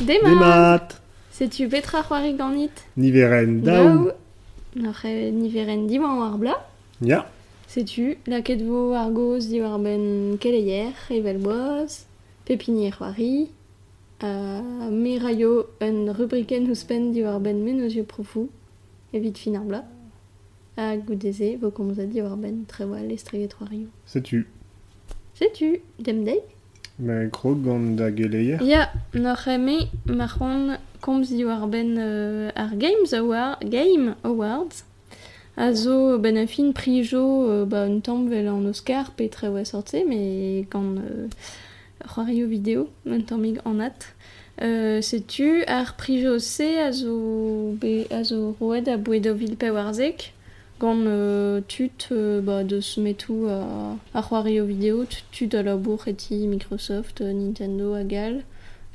Des Des maths. maths. Sais-tu petra c'hoari ganit Niveren daou. N'oc'h e niveren diwan war bla Ya. Sais-tu laket vo ar goz di war ben keleier, evel boaz, pepinier c'hoari, uh, me raio un rubriken ouspen di war ben menozio profou, evit fin ar bla. A goudeze, vo komz a di war ben trewal estreget c'hoario. Sais-tu Sais-tu, dem Mais krog gant da geleier Ya, n'oc'h e me marron komz di war ben euh, Games Award, Game Awards, a ben a fin prijo euh, ba un tamm vel an Oscar pe tre oa me gant euh, video, un tammig an at. Euh, Setu, ar prijo se a zo, be, a zo roed a gant euh, tut euh, ba, deus metou a, a c'hoario video, tut- tut a labour eti Microsoft, euh, Nintendo a gal,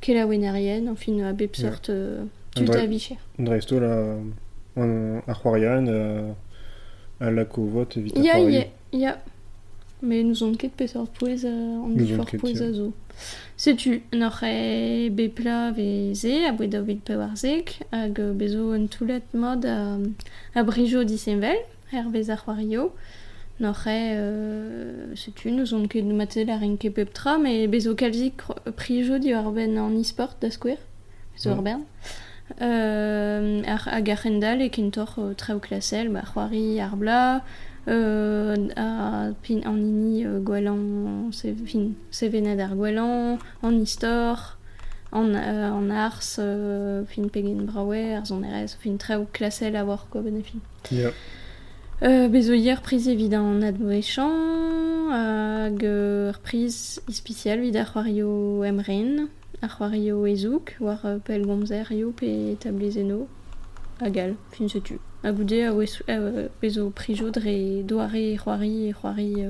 ket la wenarien, en fin a bep sort euh, tut a vicher. Dresto la an ar c'hoarian a, a la kovot evit ar Ya, c'hoari. ya. Mais nous on ket pesor pouez euh, an on fort ket, pouez a zo. Setu, n'oc'h e bepla veze, a boued vid pe warzek, hag euh, bezo un toulet mod a, a brijo disenvel, er c'hoario. N'oc'h e, euh, setu, nous on ket matel a rin ket pep tra, mais bezo kalzik prijo di war ben an e-sport da skwer, bezo ar bern. Euh, ar, hag ar c'hendal e kentor euh, traoù klasel, ba c'hoari ar bla, euh, a pin an ini euh, gwelan, se, fin, sevenad ar gwelan, an istor, an, euh, an ars, euh, fin pegen brawe, ar zon erez, fin traoù klasel a war ko ben e Euh, bezo hier prise vid an admoechant, hag euh, ur prise ispicial vid ar c'hoario emren, ar c'hoario ezouk, war euh, pel gomzer yo pe tablezeno, agal, fin setu. A goude a bezo prijo dre doare c'hoari e c'hoari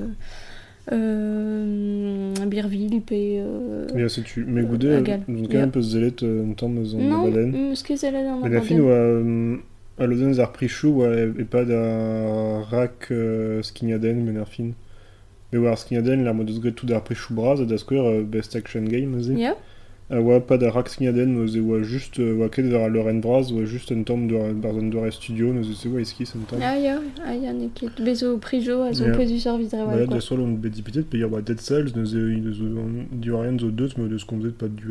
euh, birvil pe... Euh, sais-tu Me Euh, goude, Ya. quand même peus zelet euh, un tamm eus an non, abaden. eus ket zelet an Mais la fin oa euh, a lodenz ar prichou oa e e pad a rak euh, skignaden men ar fin. Me oa ar skignaden l'ar mod eus gret tout ar prichou braz a da skwer euh, best action game eze. Ya, A oa pad a rak oa just oa ket ar Loren braz oa just un tamm barzan studio neus eus e oa eskis un tamm. ah ya, ah ya, ne ket bezo prijo a zo peus da sol on bet pe ur ba Dead Cells rien zo deus me deus komzet pad du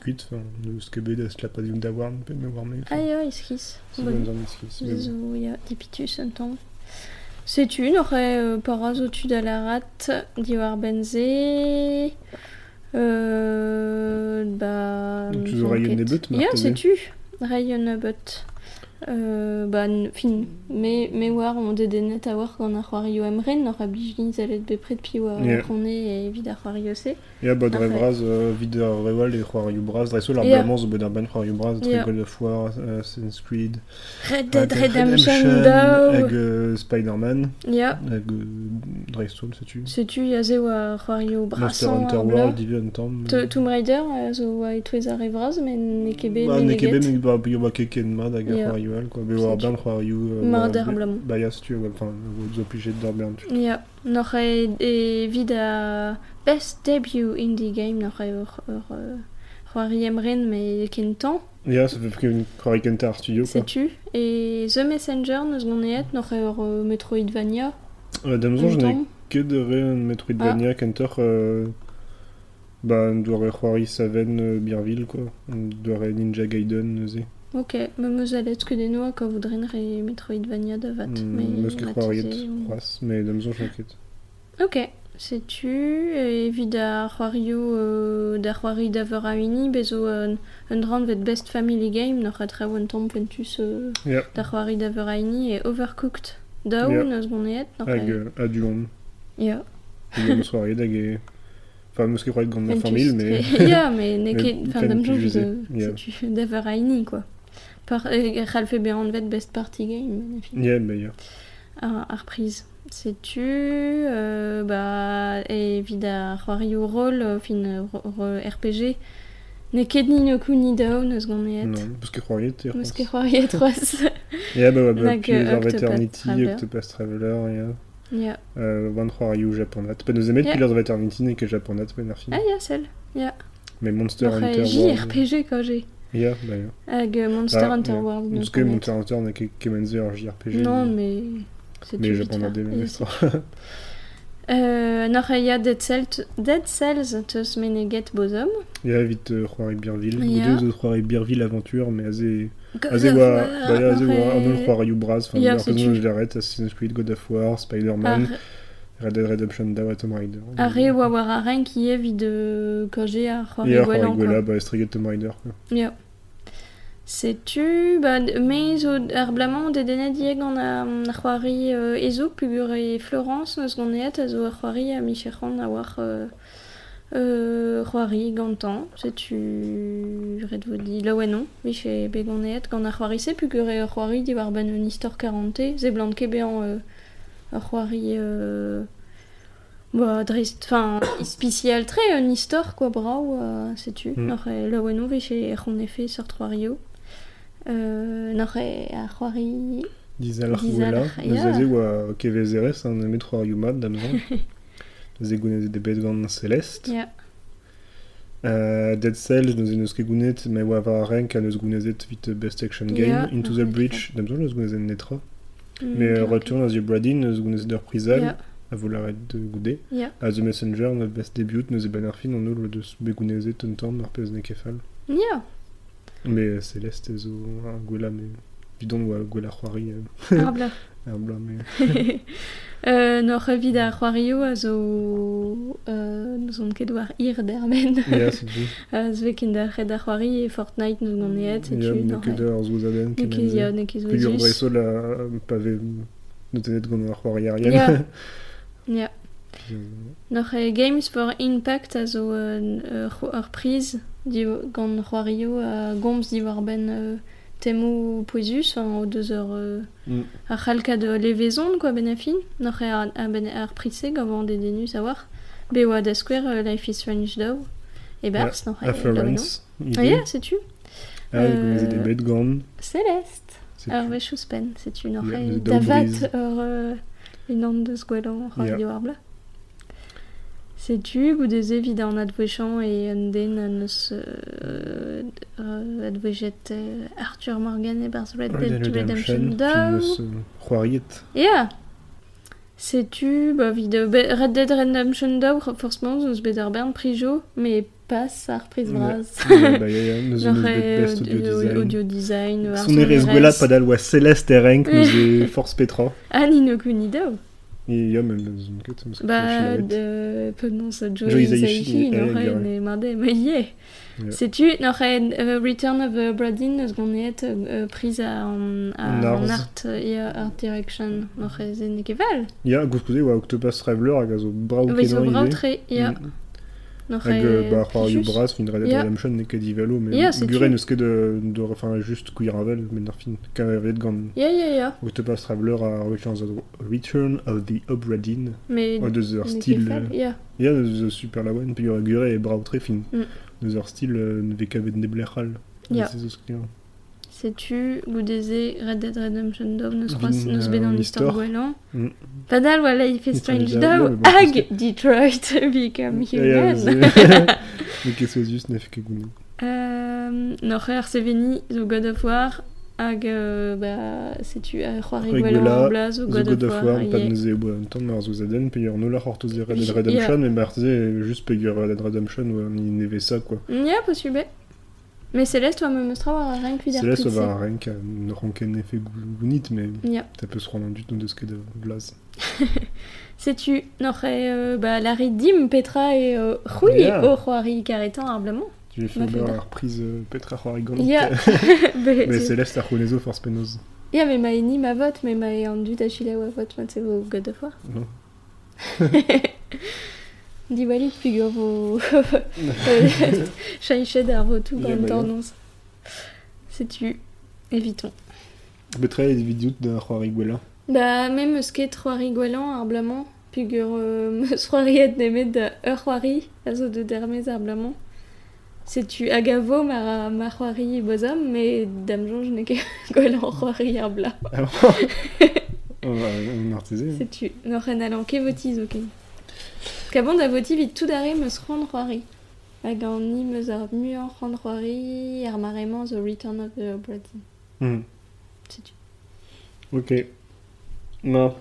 kuit, neus ket bet eus la pad un da war pe me war me. Ah ya, eskis. ya, dipitus un tamm. Setu, e euh, tud a la rat, di war benze... Euh, ba... Tu nous veux on rayon ket- nebet, Ya, Marthe, Euh, ba, fin, me, me war on dedenet a war gant ar c'hoario emren, n'oc'h a blijlin zalet bepred pi war yeah. e vid ar c'hoario se. Ya, bah, dre Après. braz, euh, vid ar e braz, dre ar blamans bet ar c'hoarioù braz, dre. God of War, Assassin's Creed, Red Dead Red Dead Redemption hag euh, Spider-Man, Ya, hag dre sol, setu. setu, ya ze war c'hoario Monster brasan Hunter. World, Tomb Raider, zo a etouez ar evraz, men ne kebe me ne ket bet, neget. me ba bio ba keken mad hag ar Ya. C'hoarioù al, quoi. Be war Setu. ben c'hoarioù... euh, Marder war- blamon. Bah, ya, setu, ouais, enfin, zo plijet d'ar bern, tu. Ya, n'oc'h a best debut indie game, n'oc'h e ur, ur euh, c'hoari emren, me ken tan, Ya, ça fait que c'hoari kent ar studio, quoi. setu. E The Messenger, neus gant eet, n'oc'h Metroidvania, Euh, Damzon, un j'en ai tamm. ket de Metroidvania kenter euh, bah doare c'hoari Saven euh, Birville quoi doare Ninja Gaiden neuze Ok, me meus a let ket eno ka voudren re Metroidvania da vat. mm, eus ket c'hoariet c'hoaz mais Damzon ket Ok, setu, evit ar c'hoario euh, da c'hoari d'aver a uni, bezo un, un dran vet best family game, n'oc'h a traoù un tamm pentus euh, Ya. da c'hoari d'aver a uni, e Overcooked daou, Ya. neus n'oc'h hag euh, a duon Ya, duon c'hoariet hag e enfin meus ket c'hoariet gant ma famille mais ya, me ne Mais ket, quand fin même d'am plus jons, usé. euh, Ya. setu, d'aver a uni, quoi. Par, e, c'halfe be an vet best party game, ya ar, ar priz. Setu, euh, ba, evit ar c'hoario rol, euh, fin euh, RPG, ne ket ni no kou ni dao neus gant eet. non parce que c'hoariet e c'hoaz. ket c'hoariet roaz. ya bah bah euh, Eternity Traveler. Octopath Traveler ya euh, japonat pa neus emet Ya. pilaz Eternity ne ket japonat ben ar fin Ah, ya, sel. Ya. Mais Monster Hunter World... JRPG quand j'ai. Ja. Hag euh, Monster Ah, Hunter. World. Parce que. Monster Hunter n'a JRPG. Non, mais... c'est Mais fait. des. Euh, noch ja Dead Cells, Dead Cells teus meneget bozom. Ja, vite euh, c'hoari Birville. Ja. Goude zo c'hoari Birville Aventure, mais Bah. Enfin, Ja, tu. je l'arrête, Assassin's Creed, God of War, Spider-Man, Ar, Red Dead Redemption da Tomb Raider. ar oa war a ren ki evit de kaje ar c'hoari quoi. Gwella, bah, estriget Tomb Raider. quoi. Ja. Setu, ba, me zo ar blamant de denet dieg an a, a c'hoari euh, ezouk pugur e Florence neus a zo ar c'hoari a a war euh, euh, c'hoari gantan. Setu red vo di laouenon, miche be ganeet gant ar c'hoari se pugur e ar c'hoari di war ban un istor 40 ze blant ket bean euh, c'hoari euh, Bah, drist, enfin, spécial très un histoire quoi, bravo, euh, sais-tu. Mm. Noch e laouenou vech e c'hon efe sur Troario. Euh, noch e a c'hoari... Dizal an emet c'hoari mat damzan. Neus e gounez de bet gant Celeste. Ja. Euh, Dead Cells, neus e neus ket gounet, me oa va renk a neus gounezet vite Best Action Game, Into the. Breach, damzan neus gounezet netra. Mm, Mais euh. Return as you Bradin, neus gounezet ur prizal, Ja, a vo l'arret de goude. ja. A The Messenger, neus best debut, neus e ben ar fin, an eul deus be gounezet un tamm ar pez ne kefal. Ja, Mais euh, Celeste zo ar gwella, me bidon oa gwella c'hoari ar. ar blamme. euh, No revid ar c'hoario a zo euh, nous on ket war ir dermen. Ya, c'est dit. A Zve ken da red ar c'hoari e Fortnite nous gant eet. Ya, ne ket ur zo zaden. Ne ket ya, ne ket zo zus. Pegur breso la pave nous tenet gant ar c'hoari arien. Ya, ya. Nor e Games for Impact a zo ur priz gant c'hoario a gomz di war ben... Euh, temo poezus enfin, o deus ur euh, Mm. ar c'halka de levezon quoi ben a fin noch e ar, a ben ar prize gavant de denus a war be oa da skwer euh, Life is Strange daou e bers noch A Florence. Ah ya, sais-tu Ah, Euh, gounezet e bet gant. Céleste c'est Ur tu. vechous pen, e de davat Daubriz. ur euh, une an deus gwellañ Ja. radio ar bla. Sais-tu, goudez evit an advechan e un den an eus euh, euh, euh, Arthur Morgan e bars Red Dead Redemption euh, c'hoariet. Bah vid euh, be- Red Dead Redemption daou, forcément, zeus bet ar bern prijo, mais pas ar priz braz. Bah, audio design. Son erez padal oa Celeste e renk neus e Force Petra. Un ket, neus ket Bah, chilaret. de penons a Joe Joe Hisaishi, Hisaishi, no eh, re, gare. ne marde, ma ie. Ja. Sais-tu, no re, euh, Return of uh, Bradin, eus gonet euh, prise à, en, à, En art. art et euh, art direction, no re, ze ne keval. Ya, gouzkoude oa Octopus Traveler hag a zo brav Oui, zo kenan brau ive. tre, ia, Mm. Hag bah, re, c'hoario prijus. braz fin Red Dead Ya. Redemption ne ket divalo, mais Ya, c'est gure tu. neus ket de, de, enfin, just kouiravel, men ar fin, kavet gant Ya, ya, ya, Octopus Traveler a Return of the, Return of the Obra Dinn, mais oa deus ur stil... ya. Ya, deus ur super laouen, pe ur gure e tre fin. Mm. Deus ur stil euh, ne vez kavet ne blec'hal. Ya. Skrivañ. Sais-tu, goudeze Red Dead Redemption Dog, neus Vin, croas, neus euh, bet an an istor istor. gwellañ. Mm. Padal, voilà, il fait Strange parce hag Detroit Become ya, Human. c'est- Mais ket zo just nef ket gounet. Euh, Noc'h ur seveni zo God of War hag euh, bah setu a c'hoari C'hoari gwellañ gwella, an blaz zo Zo God of War War, pad ie. neuze eo un tamm ar zo zaden, pe ur nola c'hortoz e Red Dead. Redemption, e marze just pe ur Red Dead Redemption oa ni neve ça, quoi. Ya, possible. Mais Céleste, oa me meustra war a renk vid ar Celeste pritse. va ne ranken nefe gounit, mais Ya. ta peus c'hoant an dut no deus ket de blaz. Setu, noc'h e, euh, bah, la dim petra e euh, c'houi Ya. o c'hoari karetan ar blamant. Ma ar prise euh, petra c'hoari gant. Ya. Mais Celeste ar c'honezo force penoz. Ya, mais ma eni ma vote, mais ma e an dut a chile oa vote, mat se vo God of War. Non. Diwalit pugur vo... Chaïched d'ar vo tout gant tornons. Setu, evitons. Betra e vidiout de c'hoar igwellañ Bah même ce ket c'hoar igwellañ ar blamant, pugur euh, eus c'hoari et nemet da ur de dermes arblement. blamant. tu agavo ma mar c'hoari e mais me dam je n'ai que gwellañ c'hoari ar blam. Ah bon Setu, n'or en alan ket votiz o ken. Kabon da voti vit tout dare meus c'hoant c'hoari. hag an im eus ar muioc'h an c'hoari ar maremañ The Return of the Obra Dinn. Hmm. Setu. Ok. Na,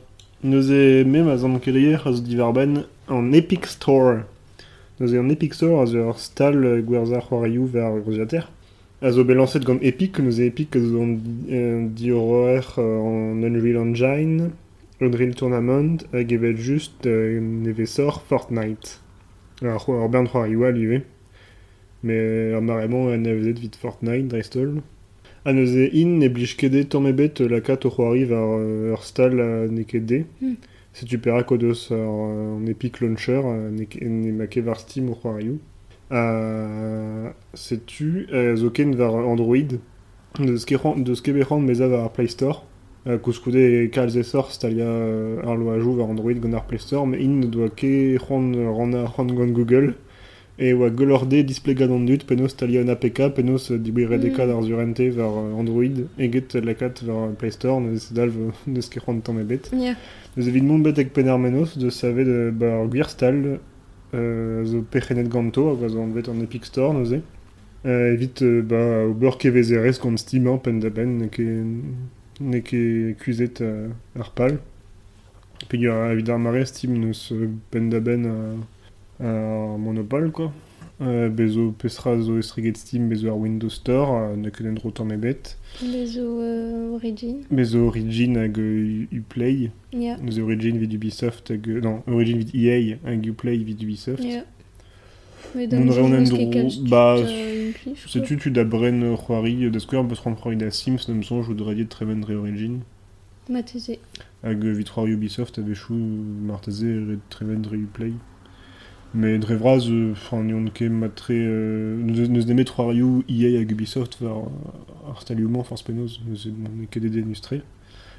neus e mem a zan kelier a zo divarben an Epic Store. Neus e an Epic Store a zo ur stal euh, gwerzh c'hoarioù ver groziater. A zo belanset gant Epic, neus e Epic a zo an euh, di horreur euh, an Unreal Engine, Unreal Tournament, hag evet just euh, neve sor Fortnite. Ar c'hoar bern c'hoarioù al ive. Me ar maremañ a nevezet vit Fortnite dreistol. Ha neus e in ne blij ket tamm lakaat o c'hoari euh, ur stal a ne ket de. Hmm. Setu perak o deus ar, euh, an Epic Launcher euh, ne, ma ket war Steam o c'hoarioù. Uh, setu uh, zo ken war Android deus ket ran meza war ar Play Store. Uh, Kouskoude e kalz e sor stalia uh, ar loajou war Android gant ar Play Store, me in doa ket ran ran ran gant Google. E oa gelorde display gant an dut, penaos stalia un APK, penaos dibri redekad Mm. ar zurente var euh, Android, eget lakat var Play Store, neus dal neus ket ran tamm ebet. Ya. Eus evit mont bet eg penar menos, de save de ba ar gwir stal, euh, zo pechenet ganto, hag a zo an vet an Epic Store, neuze. Euh, evit euh, ba o beur ke vezerez gant Steam an pen da ben, ke, ne ke kuzet ar pal. Pe a evit ar mare Steam neus euh, pen da ben a, a monopole, quoi. Euh, bezo pestra zo estriget Steam bezo ar Windows Store, euh, ne ket en dro tamm ebet. Bezo euh, Origin. Bezo Origin hag euh, Uplay. Ya. Nous Origin vid Ubisoft hag... euh, Non, Origin vid EA hag Uplay vid Ubisoft. Ya. Me Mon dan reon jez en ket dro- kalz bah, euh. Setu tu da bren euh, c'hoari da skouer beus ran c'hoari da Sims nem son jou dra dit tremen dre Origin. Ma teze. Hag euh, vid c'hoari Ubisoft a vechou marteze red tremen dre Uplay. Mais dre vraz, euh, enfin, n'yon ket matre... Euh, neus neus nemet c'hoarioù EA hag Ubisoft var euh, ar stalioù-mañ force penoz, neus e ne ket ede nustre.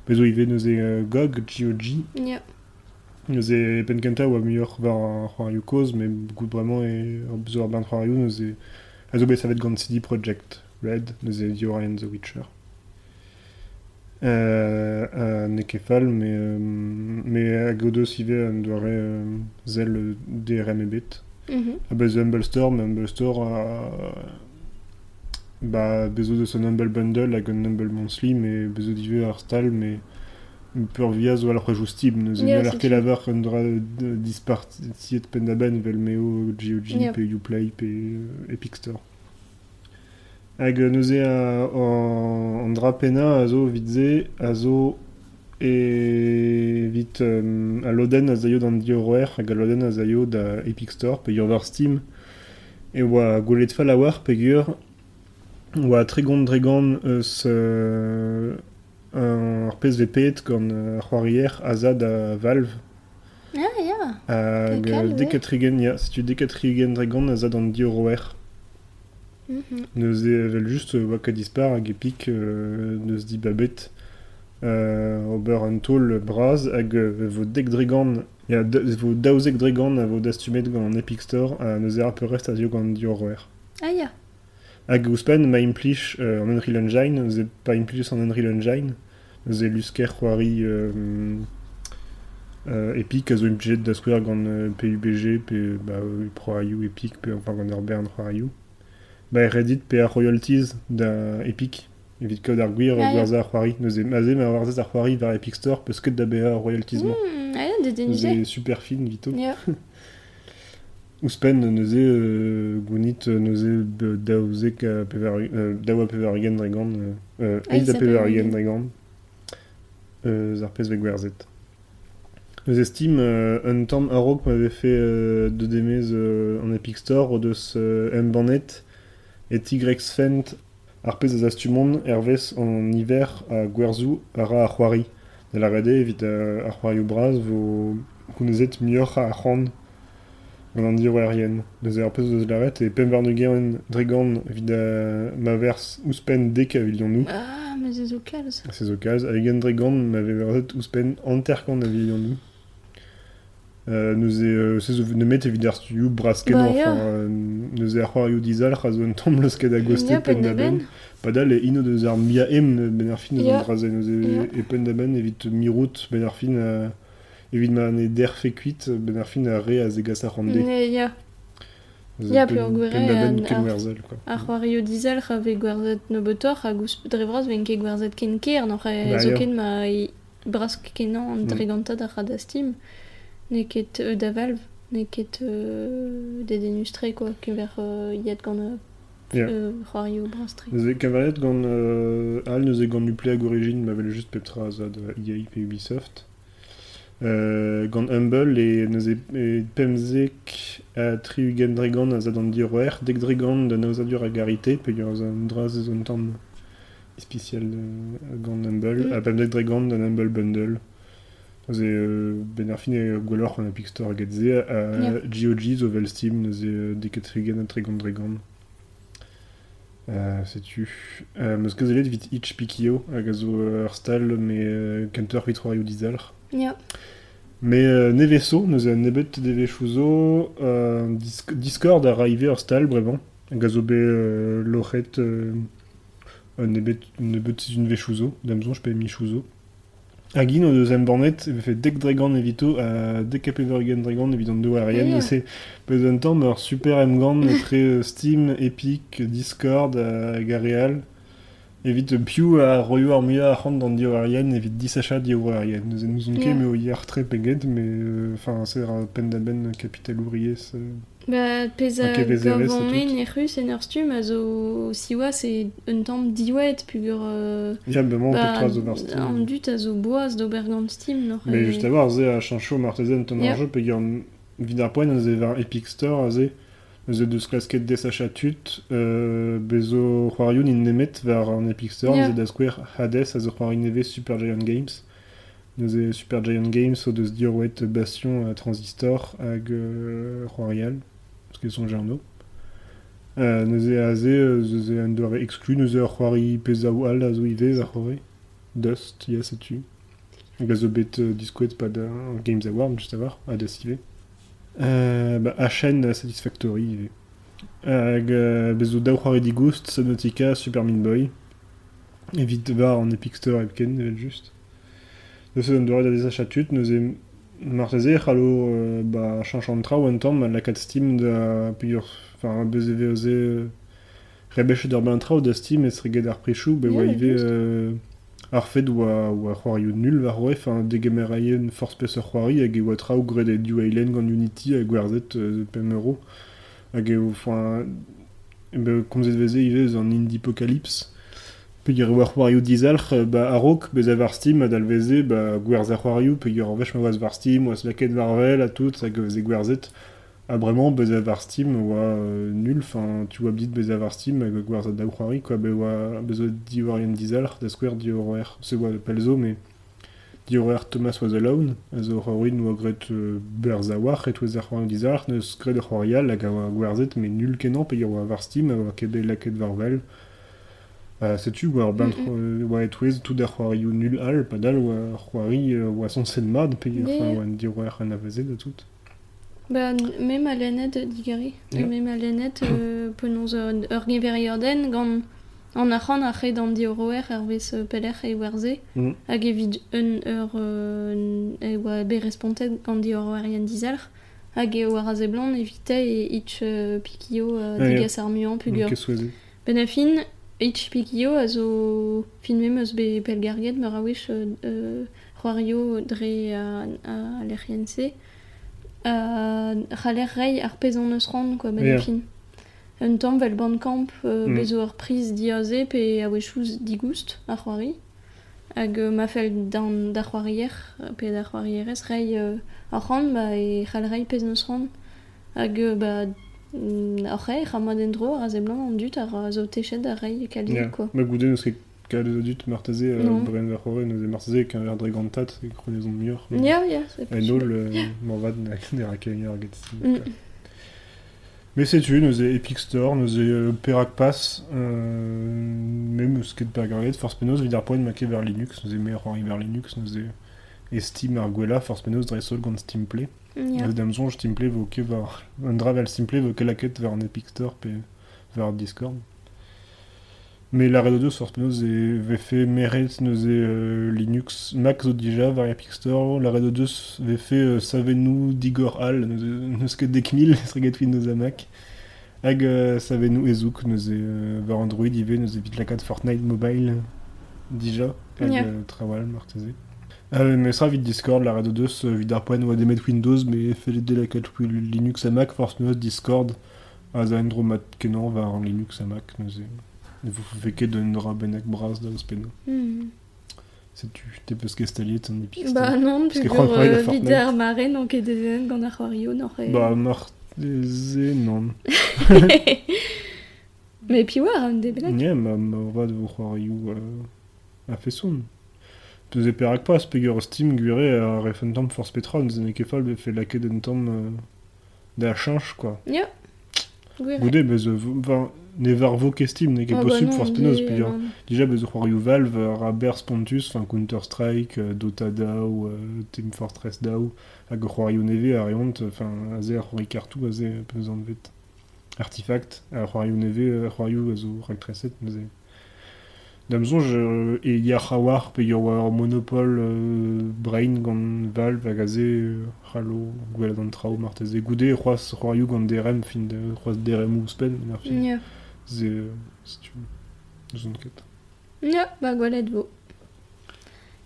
Bezo ive neus e euh, GOG, GOG, Ya. Neus e penkenta oa muioc'h war ar c'hoarioù koz, met gout bremañ e bezo ar bern c'hoarioù neus. A zo bet savet gant CD Projekt Red, e Diora and The Witcher. Euh, euh, ne ket fall, me, euh, me hag o deus ive an doare euh, zel euh, DRM ebet. Mhm. A bez Humble Store, me Humble Store a... Ba, bezo deus an Humble Bundle hag an Humble Monthly, me bezo dive ar stal, me pur via zo al c'hwejou Steam, neus e Ya, yeah, ket lavar an dra euh, dispartiet pen da ben vel meo GOG, Ya. pe Uplay, pe euh, Epic Store. Hag euh, neus e a, an, dra pena a zo vitze, a zo e vit um, a loden a zaio d'an dioroer hag a loden a zaio da Epic Store pe ur Steam e oa gwelet fall a war pe gur oa tregont dregan eus un PSVP gant euh, ar c'hoarier a zad a Valve Ah, ya. hag euh, ouais. dekatrigen, ya, setu dekatrigen dregan a zad an dioroer Mhm. Neus e vel just euh, oa ket dispar hag epik euh, neus di babet euh, ober an tol braz hag euh, vo dek dregan ya da- vo daouzek dregan a vo dastumet gant an Epic Store a neus e ar peurest a zio gant dioroer. Ah, ya. Hag ouspen ma implij euh, an Unreal Engine, neus e pa implij an Unreal Engine, neus e lusker c'hoari euh, euh, Epic a zo implijet da skouer gant euh, PUBG, pe ba, c'hoarioù Epic, pe enfin gant ur bern c'hoarioù. Ba e redit pe royalties da Epic, evit kod ar gwir Ah, gwerza ar c'hoari, neus e maze ma warzez ar c'hoari var Epic Store, peus ket da beha ar royalties mañ. Ah, ya, de Neus denize. e super fin, vito. Ya. Ouspen neus e euh, gounit euh, neus e be- daouzek a pevar, euh, daoa pevar egen dregan, euh, euh, Ah, eiz a il pevar s'appelle egen dregan, euh, zar pez vek gwerzet. Neus estim euh, un tamm a rok m'avait fait euh, de demez euh, en Epic Store o deus euh, embanet et Tigrex Fent ar pez a zastumon ervez en hiver a gwerzou a ra ar c'hoari. Da la rede evit euh, ar c'hoarioù braz vo kounezet muioc'h a c'hant gant an dir aerien. Deus e ar pez eus laret e pem varnugen dregan vid a ma vers ouspen dek a vilion nou. Ah, mais c'est au calze. Se zo kaz, a egen dregan m'ave verzet ouspen anterkant a vilion nou. Euh, neus e, euh, se zo nemet evit ar studio brasken, Bah, enfin, euh, neus e ar c'hoarioù dizal, ra zo un tamm leus ket a goste Ya, pen da ben. Padal e ino deus ar mia em ben ar fin eus Ya. an draze, neus e, Ya. e pen da ben evit mirout ben ar fin a, evit ma ne der fe kuit ben ar fin a re a ar rande. Ne, ya. Ya, gwere Pendaben an- ar- ven ket gwerzet ken ker e Bah, zo ya. ken ma e brask kenan an Mm. dregantad ar radastim ne ket euh, da valve ne ket euh, quoi euh, yad gant euh, Ya. euh, c'hoario brastre. Neuze kavaliet gant euh, al neuze gant nuple hag origin ma vel just petra za da EA pe Ubisoft. Euh, gant Humble e neuze e pemzek a tri ugen dregan a zad an diroer, dek dregan da nauzadur a garite, pe ur zan draz zon tam spécial euh, gant Humble, Mm. a pemzek dregan Humble Bundle. Neuze euh, ben ar fin e gwelloc'h an Epic Store ze, a. GOG zo vel Steam neuze euh, deket trigen a tregan dregan. Euh, sais-tu? Euh, Meus kazelet vit itch pikio hag a zo ur stal me kantor vit c'hoarioù dizalc'h. Ya. Mais euh, neveso, nous a nebet deve chouzo, euh, Dis- Discord a raivé ur stal bremañ. Hag a zo bet euh, loc'het euh, euh, nebet, nebet une ve chouzo, damzon je pe mi chouzo. Hag in o deus em bornet, e fait dek dregan evito a dek ap ever gen dregan evit an deo arien, yeah. se peus un tamm ur super etre euh, Steam, Epic, Discord hag a real. Evit euh, piou a roio ar muiañ a c'hant d'an dio arien, evit disachat dio arien. Nous nous on ket Yeah. o hier très peget, mais euh, enfin c'est un pen d'aben capital ouvrier. ce- Ba pez a Ok, vezere, gavon ça men tout. e rus en ur stum a zo siwa se un tamm diouet pugur euh, Ya, ben moi on peut ba trois over Steam. an dut a zo boaz d'ober gant Mais e- juste à voir, ze a chancho martezen ton Yeah. arjeu, pe gant vid ar poen, ze var Epic Store, a ze, ze deus klasket desachat tut, euh, bezo c'hoarioù in nemet an Epic Store, Yeah. ze da skwer Hades a zo c'hoari neve Super Giant Games. Neuze Super Giant Games o deus dir Bastion a Transistor hag euh, c'hoarial, parce que son jarno. Euh, neuze a ze, euh, ze ze an doare exclu, neuze ar c'hoari pezaou al a zo ar. Dust, ya setu. Hag a zo bet euh, diskouet pa da Games Award, just a war, a da. Euh, ba, HN Satisfactory euh, bezo daou c'hoari digoust, Subnautica, Super Meat Boy. Evit var an Epic Store epken, evel just. Neuze an doare da desachatut, neuze marteze c'hallo euh, ba chanchantra un tamm la kat Steam da pur enfin beze veze euh, rebech d'ur bantra ou da Steam et sreget ar prechou oa euh, ar fet oa oa nul var oe enfin degemeraien force pes ur c'hoari hag e oa tra ou gred e Unity hag gwerzet euh, pem euro. Hag e enfin e be komzet veze ive eus an Indiepocalypse pe gir war c'hoarioù dizalc'h euh, ba a-raok bez a var Steam ad alveze ba gwerz ar c'hoarioù pe gir vech ma Steam oaz laket varvel a tout hag veze gwerzet a bremañ bez a var Steam oa euh, nul. Enfin tu vois bdit bez a var Steam hag gwerzet da c'hoari quoi. Be oa bez o di warien dizalc'h da skwer di horroer se oa pelzo mais di Thomas was alone. A zo c'hoarin oa gret euh, berz a war et oaz ar dizalc'h neus gret ur c'hoarial hag a oa gwerzet mais nul kenan pe oa var Steam oa ket bet laket varvel Euh, sais-tu, oa ben oa et ouez tout ar c'hoarioù nul al, pa dal oa c'hoari euh, oa son sen mad, pe Yeah, enfin, yeah. oa an diroer an aveze da tout. Ba, mem a lennet digari. Ja. Mem a lennet euh, penaos ur ur geverier den gant an ac'han a c'hed an dioroer ar vez euh, peler e werze. Mm. Hag evit un ur euh, e oa be respontet gant dioroerien dizalc'h. Hag e oa raze blanc evite e itch euh, pikio euh, Ah, ar pugur. Ben a fin, itch pikio a zo filmem eus be pelgarget meur a wech euh, euh, c'hoario dre a, a l'RNC. a c'haller rei ar pez an eus ran, quoi, ben fin. Un tamm vel bandkamp euh, Mm. bezo ur priz diaze pe a wechouz digoust ar c'hoari. Hag euh, ma fel dan da c'hoarier, pe da c'hoarierez rei euh, ar ran, ba e c'hall rei pez neus ran. Hag ba mm, ar rei, c'hamad en dro, ar ze blanc an dut ar zo techet ar rei kali, Ja. quoi. Ma goude neus ket kal eus dut marteze euh, Non. bren ver c'hore, neus e marteze qu'un ver dregantat, e kronezon miur. Ya, ya, c'est Et nol, euh, m'en va de ne rakeier ar get. Mais sais-tu, nous e Epic Store, nous e euh, Perak Pass, euh, même per garget, force penaos vid ar poen make vers Linux, nous e me c'hoari vers Linux, nous e e Steam ar gwella, force penaos dre sol gant Steam Play. Ya. Yeah. Damzon, Steam Play vo ket var... Un dravel Steam Play vo ket laket vers un Epic Store vers Discord. Mais la Redo 2 force penaos e ve fait meret nous e euh, Linux Mac zo dija vers Epic Store. La Redo 2 ve fait euh, savenou digor al, nous e- neus ket dek mil, esreget fin nous a Mac. Hag euh, savenou ezuk neuze euh, var Android ive neuze vit lakat Fortnite Mobile dija hag euh, trawal marteze. Euh, mais ça vite Discord, la radio 2, euh, vid ar poen oa demet Windows, mais lakat Linux a Mac, force Discord, a za endro mat kenan var Linux a Mac neuze. Ne vous fait ket d'un dra benak bras da ospeno. C'est tu, t'es peus kestaliet an epik. Bah non, Parce plus que crois gur pas, il a euh, vid ar mare donc e dezen gant ar c'hoario n'oc'he... Bah marteze non. Mais puis war an de benak. Ja, ma, ma va de c'hoarioù euh, a feson. Peus e perak pas, pegur Steam gure a tamm Force Petra, nous en kefal be fe laket un tamm euh, da change, quoi. Ya. Gwir. Goude, bez, euh, va, ne var vo ket Steam, ne ket Ah bah possible Force Penos, des- pegur. non. Déjà, Valve, euh, a ber Spontus, enfin Counter-Strike, euh, Dota DAO, euh, Team Fortress DAO, c'hoarioù neve a reont, enfin, a ze ar c'hoari kartou, a ze peus an vet. Artifact, c'hoarioù neve, rak treset, mais ze. Damzon, je, e ya c'hawar pe ur war monopole euh, brain gant Valve hag a ze euh, c'hallo gwelet an trao marteze. Goude c'hoaz c'hoarioù gant DRM fin de c'hoaz DRM ou spen, fin. Euh, si tu zon ket. Ya, bah gwalet vo.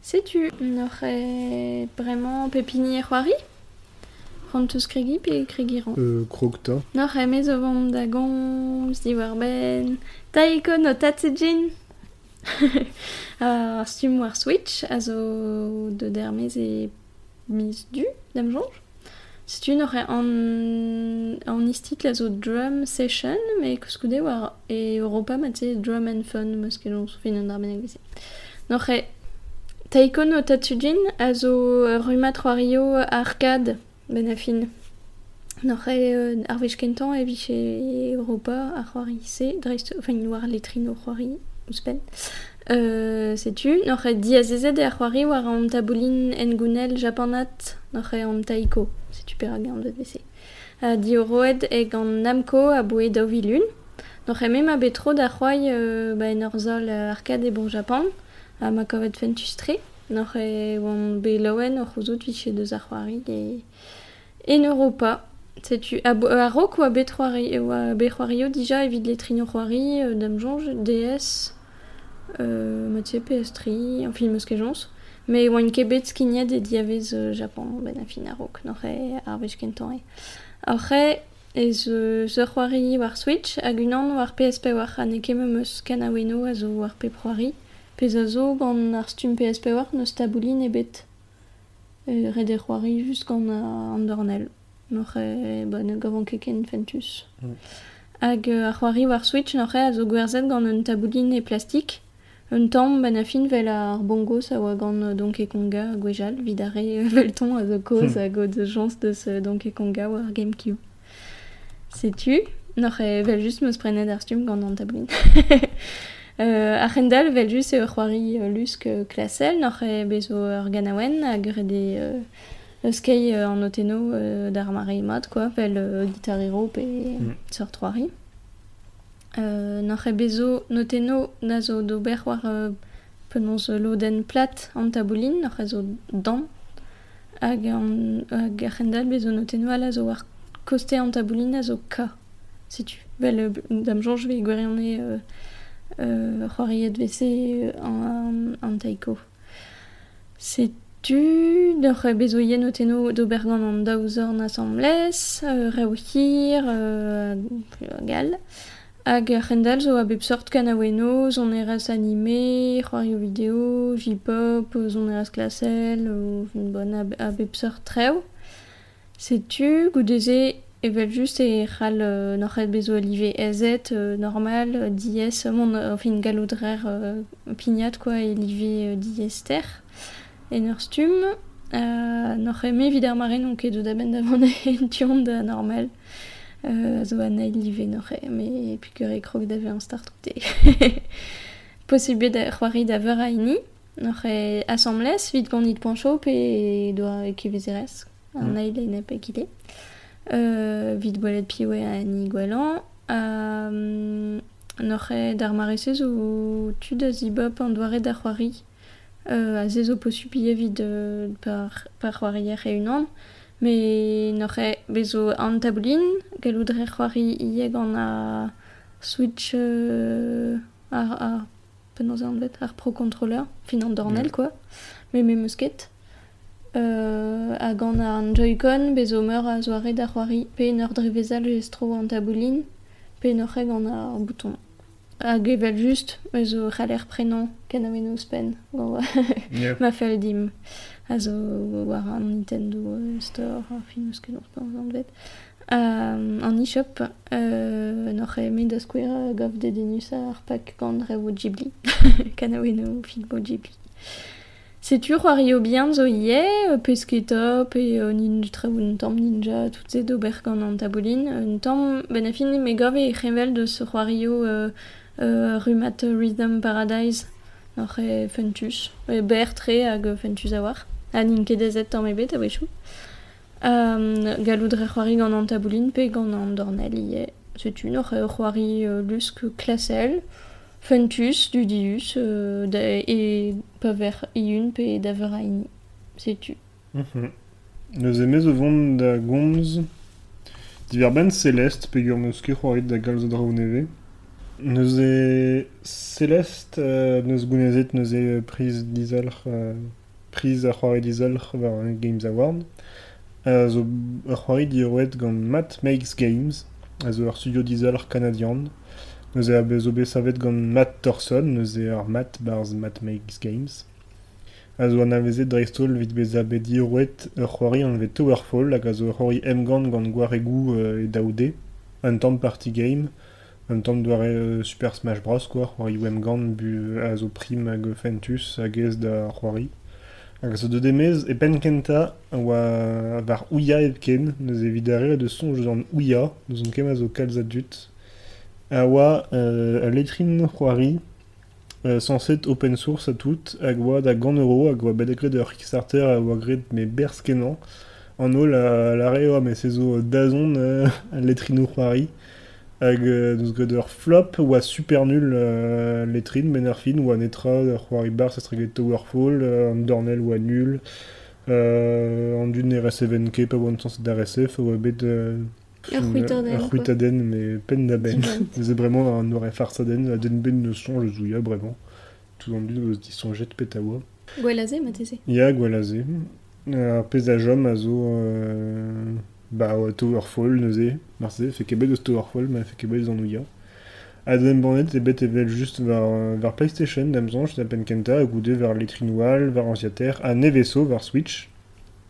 Sais-tu, n'aurait vraiment pépini et c'hoari Ront eus kregi pe kregiran. Euh, Krogta. N'aurait mes o vant da gomz, di war ben... Taiko no tatsejin Stum war Switch, a zo de dermez e mis du, dam jonge. Sais-tu, n'aurait en, en istit la zo drum session, mais koskoude war e Europa ma te drum and fun, meus ket jonge fin an darben agvese. N'aurait Taiko no tatsujin, a zo euh, rumat c'hoario arcade, ben a fin. N'aurait euh, ar vech kentan e vich e Europa ar c'hoari se, dreist, enfin, war letrin o c'hoari, ouspen. Euh, sais-tu, n'aurait di a zezet e ar c'hoari war an taboulin en gounel japanat, n'aurait an taiko, sais-tu per hag an de. A di roed e gant Namco a boe daou vilun. N'aurait mem a betro da c'hoai euh, ba en ur zol euh, arcade e bon Japan, a ma kovet fentus tre. N'aurait oan be laouen o c'houzout vich e deus ar c'hoari e... En Europa, sais-tu, a rok ou a B3 ou a B3 déjà evit les trino c'hoari euh, dam jonge DS euh, mathieu PS3 en film eus ket jons mais oan kebet skignad e diavez euh, Japon ben a fin a rok n'oc'he ar vech kentan e Après, ez euh, ze c'hoari war Switch hag unan war PSP war an eke meum eus kanaweno a zo war P3 pez a zo gant ar stum PSP war neus taboulin ebet e red e a- e, ba, ne gavon ket ken fentus. Mm. Hag euh, ar c'hoari war Switch n'oc'he a zo gwerzet gant un taboulin e plastik. Un tamm ben a fin vel ar bongo sa oa gant euh, Donkey Konga a gwejal, vid a re euh, a zo koz a god jans deus euh, Donkey Konga war Gamecube. N'oc'he vel just meus prenet ar stum gant an taboulin. Euh, ar vel just e ur c'hoari lusk klasel, bezo ur ganawen hag. Euh, Euh, an oteno euh, d'ar mare mat, quoi, vel euh, Guitar Hero pe Mm. troari. Euh, bezo noteno na zo d'ober war euh, penons loden plat an taboulin, n'oc'he zo dan. Hag an hag ar c'hendal bezo noteno ala zo war koste an taboulin a zo ka. Setu. Vel euh, dam jonge ve euh, euh, c'hoariet vese euh, an, an taiko. C'est d'oc'h bezoien noteno d'obergant an daouzor na samles, euh, reohir, euh, gal. Hag ar c'hendal zo a bep sort animé, c'hoario vidéo, J-pop, zon eras klasel, ou bonne a, bep sort treo. Setu, goudeze, evel just e c'hal euh, n'oc'het bezo alive ezet, euh, normal, dies, mon, euh, enfin, galodrer euh, pignat, quoi, e live euh, dies ter. En ur stum, euh, n'oc'he me vid ar mare non ket de da ben davant en tiont da normal. Euh, zo live pikur e krog an start oute. Possible da c'hoari da veur a ini, n'oc'he assemblez, vid pancho pe doa e kevezerez. An Mm. nail e nep e kile. Euh, vid gwelet piwe a ni gwelan. Euh, n'oc'he d'ar maresez ou tu da zibop an doare da c'hoari. Euh, a zezo po supie vid euh, par, par c'hoarier e unan. Mais n'aurait bezo an taboulin, galoudre c'hoari ie gant a Switch euh, ar, ar, penaos an bet, ar Pro Controller, fin an dornel, Mm. quoi. Mais me musket. Euh, a gant a an Joy-Con, bezo meur a zoare da c'hoari, pe en ur drevezal gestro an taboulin, pe n'aurait gant a ar bouton. Hag just, bezo c'haler prenan, ken a menos pen, gant Yeah. ma fel dim. Also war an Nintendo euh, Store, ar fin eus ket an. Um, an e-shop, euh, n'oc'h e met da skouer gav de denus ar pak gant re o Ghibli. Kanaweno film o Ghibli. Setu c'hoario bien zo ie, euh, pesketa, pe euh, ninja, tre un tamm ninja, tout se d'ober gant an taboulin. Un tamm, ben a fin me gav e c'hevel de ce c'hoario euh, Rumat Rhythm Paradise. Funtus. E ber tre hag Funtus a war. A nin ket ezet tamm ebet a wechou. Um, galoudre c'hoari gant an taboulin pe gant an dornel ie. Setu euh, lusk klasel. Funtus, Dudius, euh, paver iun pe daver a ini. Setu. Mhm. Neus emez o vont da gomz diverben Celeste pe da. Neus e Celeste euh, neus gounezet neus e priz dizalc'h euh, priz a c'hoarit dizalc'h war an Games Award. Zo c'hoarit diroet gant Matt Makes Games a zo ar studio dizalc'h kanadian. Neus e a bezo bet savet gant Matt Thorson neus e ar Matt barz Matt Makes Games. A zo an avezet dreistol vit bez a bet dirouet ur c'hoari an vet Towerfall hag a zo ur emgant gant gwaregou euh, e daoude un tamm party game un tamm doare euh, Super Smash Bros quoi. Emgant bu a zo prim hag Fentus hag ez da a oa var Ouya epken neus evit a de sonj an Ouya neus an kem a zo kalz a dut a euh, a letrin euh, open source a tout hag da gant euro hag oa Kickstarter a berskenan. An ol a la re oa me dazon euh, a hag euh, flop oa super nul euh, letrin ben ar fin oa netra ur c'hoari bar se streget Towerfall euh, dornel oa nul euh, an dun RS7K pa oan sens d'RSF oa bet euh, Ur c'hwitadenn, ur quoi. c'hwitadenn me pen da ben Dibent. C'est vraiment un aurait farsaden, a den ben ne songe zouya, vraiment. Tout en dun eus disonjet pet a oa. Gwelaze, ma teze. Ya gwalaze. Ar pez Euh, ba Towerfall neuze. Fe ket bet eus Towerfall, ma fe ket bet eus an ouya. A den bannet e bet evel just var, euh, PlayStation d'amzanj da pen kenta a goude var letrinoual, var anziater, a neveso var Switch.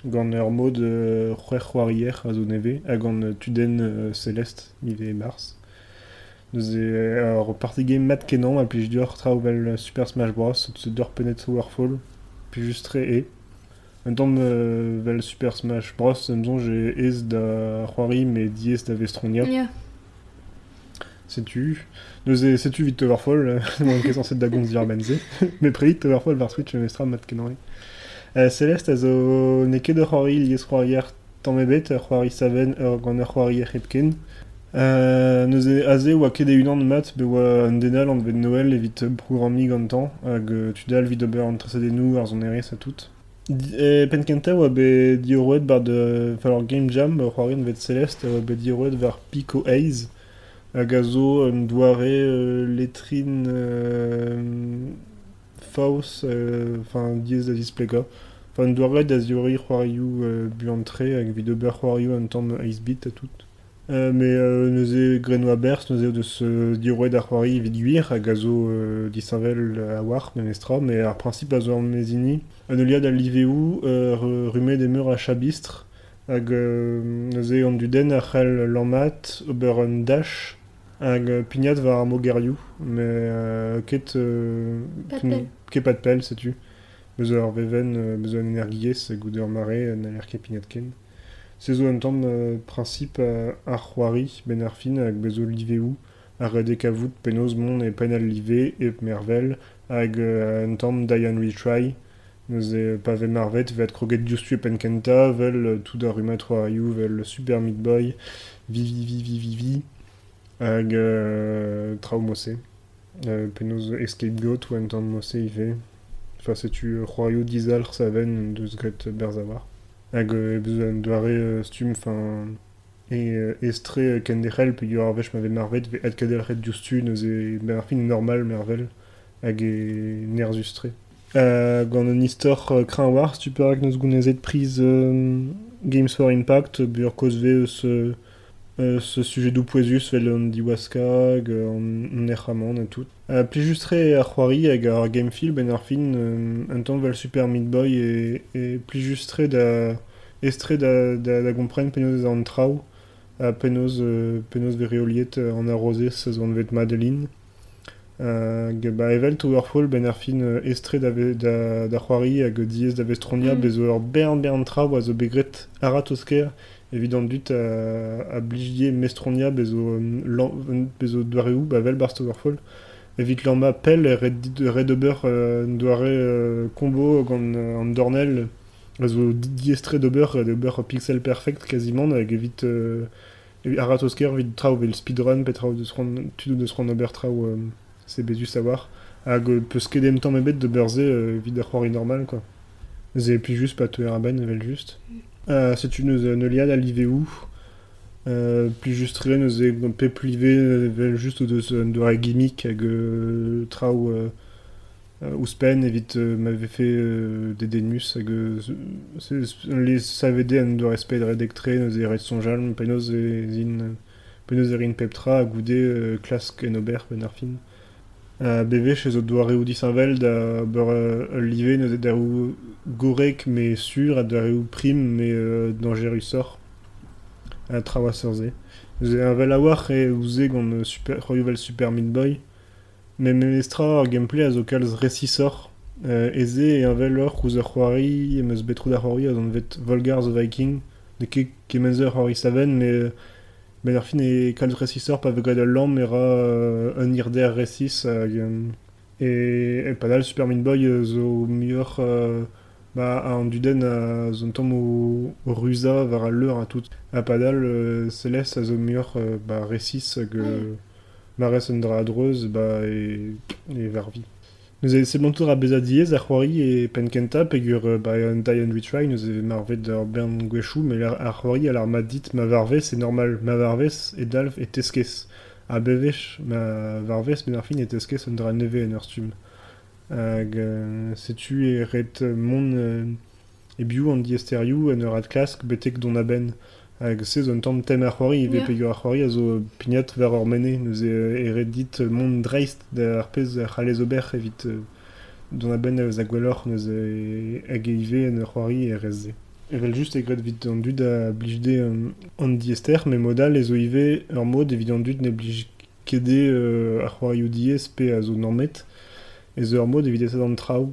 Gant ur mod euh, c'hwer c'hoarier neve, a gant euh, tuden euh, Celeste, ive mars. Deus e ar party game mat kenan a plij dior traovel Super Smash Bros. Se dior penet Towerfall, puis just tre e. Tamm euh, Super Smash Bros. Emzon j'ai ez da c'hoari me diez da vestronia. Ya. Setu. Deus e setu vit Towerfall, euh, ket sanset da dir benze. Me predit Towerfall var Switch mestra mat. Euh, Celeste a zo ne ket ur c'hoari liez c'hoarier tamm ebet, ur c'hoari saven ur gant ur c'hoari epken. Euh, neus e aze oa ket e unan mat be oa an denal an Noël evit programmi gantan hag euh, tudal vid ober an trasadennou ar zon erez a tout. Di- E penkenta oa be diorouet bar de Game Jam ur c'hoari an vet Celeste oa be diorouet var Pico hag a zo un doare euh, letrin euh, euh, enfin diez da displeka enfin doare da ziori c'hoarioù euh, buantre tout Euh, mais euh, neuze grenoa bers, neuze de ce dirouet d'arroiri vid guir, hag a zo euh, disavel a war, menestra, mais ar principe a zo an mezini. An euliad al liveu, euh, rumet a chabistre, hag euh, neuze an duden ar c'hell lammat, ober hag euh, pignat var ar mais euh, ket... Euh, Pas de pelle. Ket pas de pelle, sais-tu. Bezo ar veven, euh, bezo an energiez, goude ur mare, euh, ket pignat ken. Se zo un tamm euh, princip euh, ar c'hoari ben ar fin hag bezo liveu ar e pen al live e mervel hag euh, Diane Retry pave marvet vet kroget justu e pen kenta vel euh, tout ar vel Super Meat Boy vivi vivi vivi hag euh, trao euh, escape goat ou un tamm mosse ive Enfin, setu euh, c'hoarioù dizalc'h saven deus war. Hag e doare euh, stum fin e euh, estre euh, ken derel pe ad kadel fin normal mervel hag e euh, gant euh, war super hag neus gounezet prise euh, Games for Impact bur euh, euh, ce sujet d'ou poesus vel an diwaska hag euh, an, tout euh, pli justre ar c'hoari hag ar gamefil ben ar fin euh, un temps vel super meat boy et, et pli justre da estre da, da, da gompren penaos an trao a penaos, euh, penaos verioliet euh, an zon vet Madeline ge- ba evel Towerfall ben ar fin estre da, da, da c'hoari hag diez da vestronia Mm. bezo ur bern bern trao a zo begret arat osker evident dut a, a blijier mestronia bezo, euh, lan, bezo doareou ba vel bar Towerfall evit l'an pell e red, dit- red ober euh, euh, combo gant euh, an dornel. Zo diestre d'ober pixel perfect quasiment hag evit euh, arat osker vel speedrun pe deus ran tudo ober trao euh, se bezu savoir hag euh, peus ket em tamm ebet de euh, c'hoari normal quoi. Ze plus juste pas te ben vel juste euh, c'est une ne liade à l'IVU euh, plus juste rien nous est pe plivé vel juste de de la gimmick hag euh, euh, euh, ouspen evit euh, m'avait fait euh, des euh, c'est- les saved an de respect de redectre nous red son jalm penos et zin penos erin peptra a goudé euh, clask en ober ben euh, chez ot doare ou disavel da beur euh, nous est darou gorek mais sûr a darou prime mais euh, danger sort a trawa sorze nous est un vel a war et ouze gant euh, super royal super meat boy. Mais memestra ar gameplay a zo kalz resi euh, eze un vel e meus betrou da c'hoari a vet Volgar the Viking ne ket kemenzer c'hoari saven mais euh, Ben ar fin e kalz resisor pa vegad al lamp era euh, un irder resis euh, e, e padal Super Meat Boy zo muioc'h euh, ba an duden a zon tamm o, o ruza war al leur a tout. A padal seles a zo muioc'h euh, ba resis hag euh, marez un dra adreuz ba e, e varvi. Nous avons c'est tour a beza diez ar c'hoari e penkenta pegur euh, ba nous avons marvet d'ar bern gwechou mais ar ar c'hoari a l'ar ma dit ma c'est normal. Ma varvez et dalf et teskes. A bevech ma varvez mais ar fin et dra neve en ur stum hag euh, setu e ret euh, mon euh, e biou an diesterioù ur klask betek don a ben hag se zon tamm tem ar c'hoari Yeah. pegur ar c'hoari a zo pignat ver ur mene nous e, e ret dit euh, mon dreist da ar pez ar c'halez ober evit don a ben a gwelloc'h neus e hag e ive en ur c'hoari e rez ze. Evel just e gret vit an dud a blijde an diester, me modal e zo ive ur mod evit an dud ne blij kede ar c'hoarioù diez pe a zo normet, e zo ur mod evit an traoù.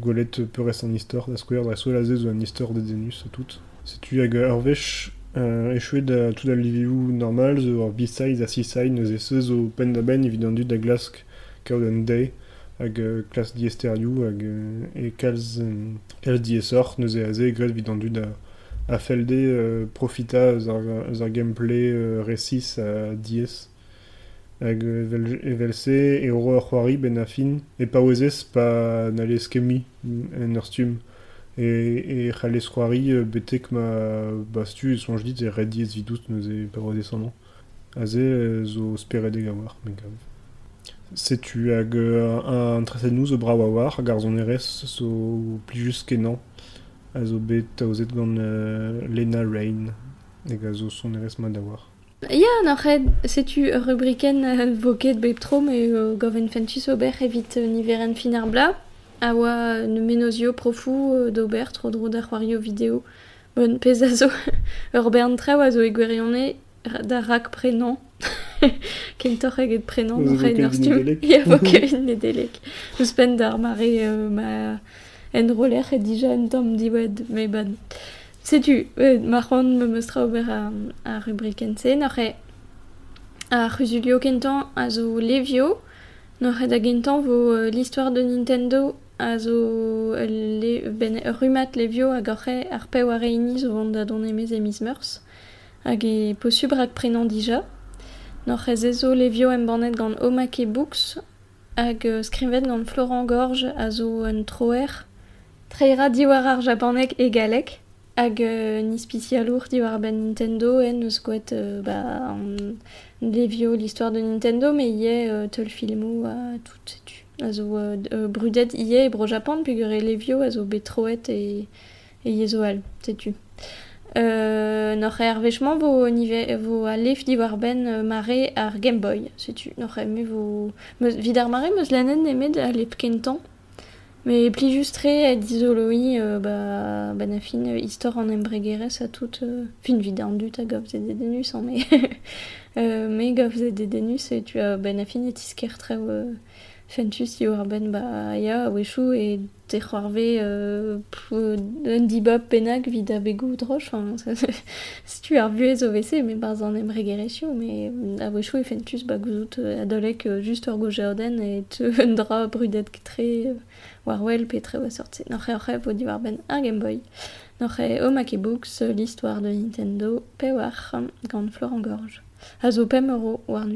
gwelet peurez an istor da skouer dra soel a zo an istor de denus tout. Setu hag ur vech euh, echouet da tout normal zo ur B-side a C-side neus e evident kaout an day hag klas diesterioù euh, kalz diesor neus e gret euh, profita eus ar, eus ar gameplay diez hag euh, evel, evel se e oro ur c'hoari ben a fin e pa oezez pa n'ale skemi en ur stum e, e c'hallez c'hoari euh, betek ma bastu e sonj dit e red diez vidout neus e pa oezez an a ze euh, zo speredeg a war me gav setu hag un trasennoù zo brav a war hag ar zo pli just kenan a Lena Rain hag a son mat a war Ya, n'oc'hed, setu rubriken euh, voket bep tro, me euh, goven fentus ober evit euh, niveren fin ar bla, a oa euh, ne menozio profou euh, d'ober tro dro da c'hoario vidéo. Bon, pez a zo ur bern traoù a zo e gwerione da rak prenan. Kentor eget prenan, n'oc'hed évoquez ur stum. Ya, vo kevin nedelek. Eus pen d'ar mare ma en roller e dija en tom diwed, me ban. Setu, euh, mar c'hoant me mostra ober a, a rubrikense, n'ar e a c'huzulio kentan a zo levio, n'ar e da gentan vo euh, l'histoire de Nintendo a zo euh, le, ben, rumat levio a ar ar pe war reini zo vant da don emez emiz meurs, hag e posub rak prenan dija. N'ar e zezo levio em banet gant Omake Books hag euh, skrivet gant Florent Gorge a zo un troer, treira diwar ar japanek e galek, hag euh, nispici alour diwar ben Nintendo en eus gouet euh, ba, an levio l'histoire de Nintendo, mais ie euh, tel filmou a tout, sais-tu. A zo euh, euh, brudet ie e bro Japan, peogwir e levio a zo betroet e, e ie zo al, sais-tu. Euh, noc'h e arvechman vo, nive, vo a lef ben euh, mare ar Game Boy, sais-tu. Noc'h e me vo... Meus, vid ar mare meus lanen nemet a lep Mais pli justre et d'isoloï, euh, bah, a fin euh, histoire en embregerès a tout, euh, fin vid an dut a gov zed edenus, hein, mais, euh, mais gov zed edenus, et tu as ben a fin et isker tre euh, fentus i war ben ba ya wechou et te c'hoarve euh, p- un dibop penag vid a begou droch, enfin, si tu ar vuez o vese, mais bars an embregeresio, mais a wechou e fentus ba gouzout euh, adolek euh, just ur goje oden et te un dra brudet euh, war wel pe tre oa sortse. N'oc'h e oc'h vo diwar ben ar Game Boy. N'oc'h e Omake Books, euh, l'histoire de Nintendo, pe war gant Florent Gorge. A zo pem euro war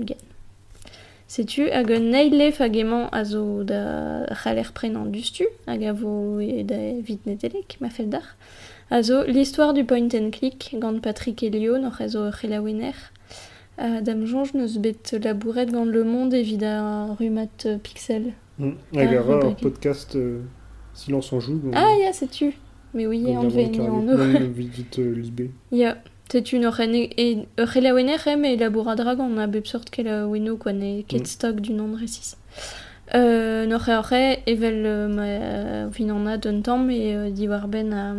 neile fagement a zo da c'haler prenan dustu, hag a e da. A l'histoire du point and click gant Patrick Elio, n'oc'h e zo c'helaouener. Uh, Dame Jonge neus bet labouret gant Le Monde evit a rumat euh, pixel. Ah, a ra ur rubrique. podcast euh, Silence en joue. Ah, ya, sais-tu Mais oui, on Carlier. en Non, vit vit euh, libé. Ya, sais-tu no ren e relawener em e laboradra gant a bep sort ket la weno quoi ne ket Mm. stock du nom de récis. Euh, no re ore evel euh, ma fin an a d'un tamm e euh, diwar ben a,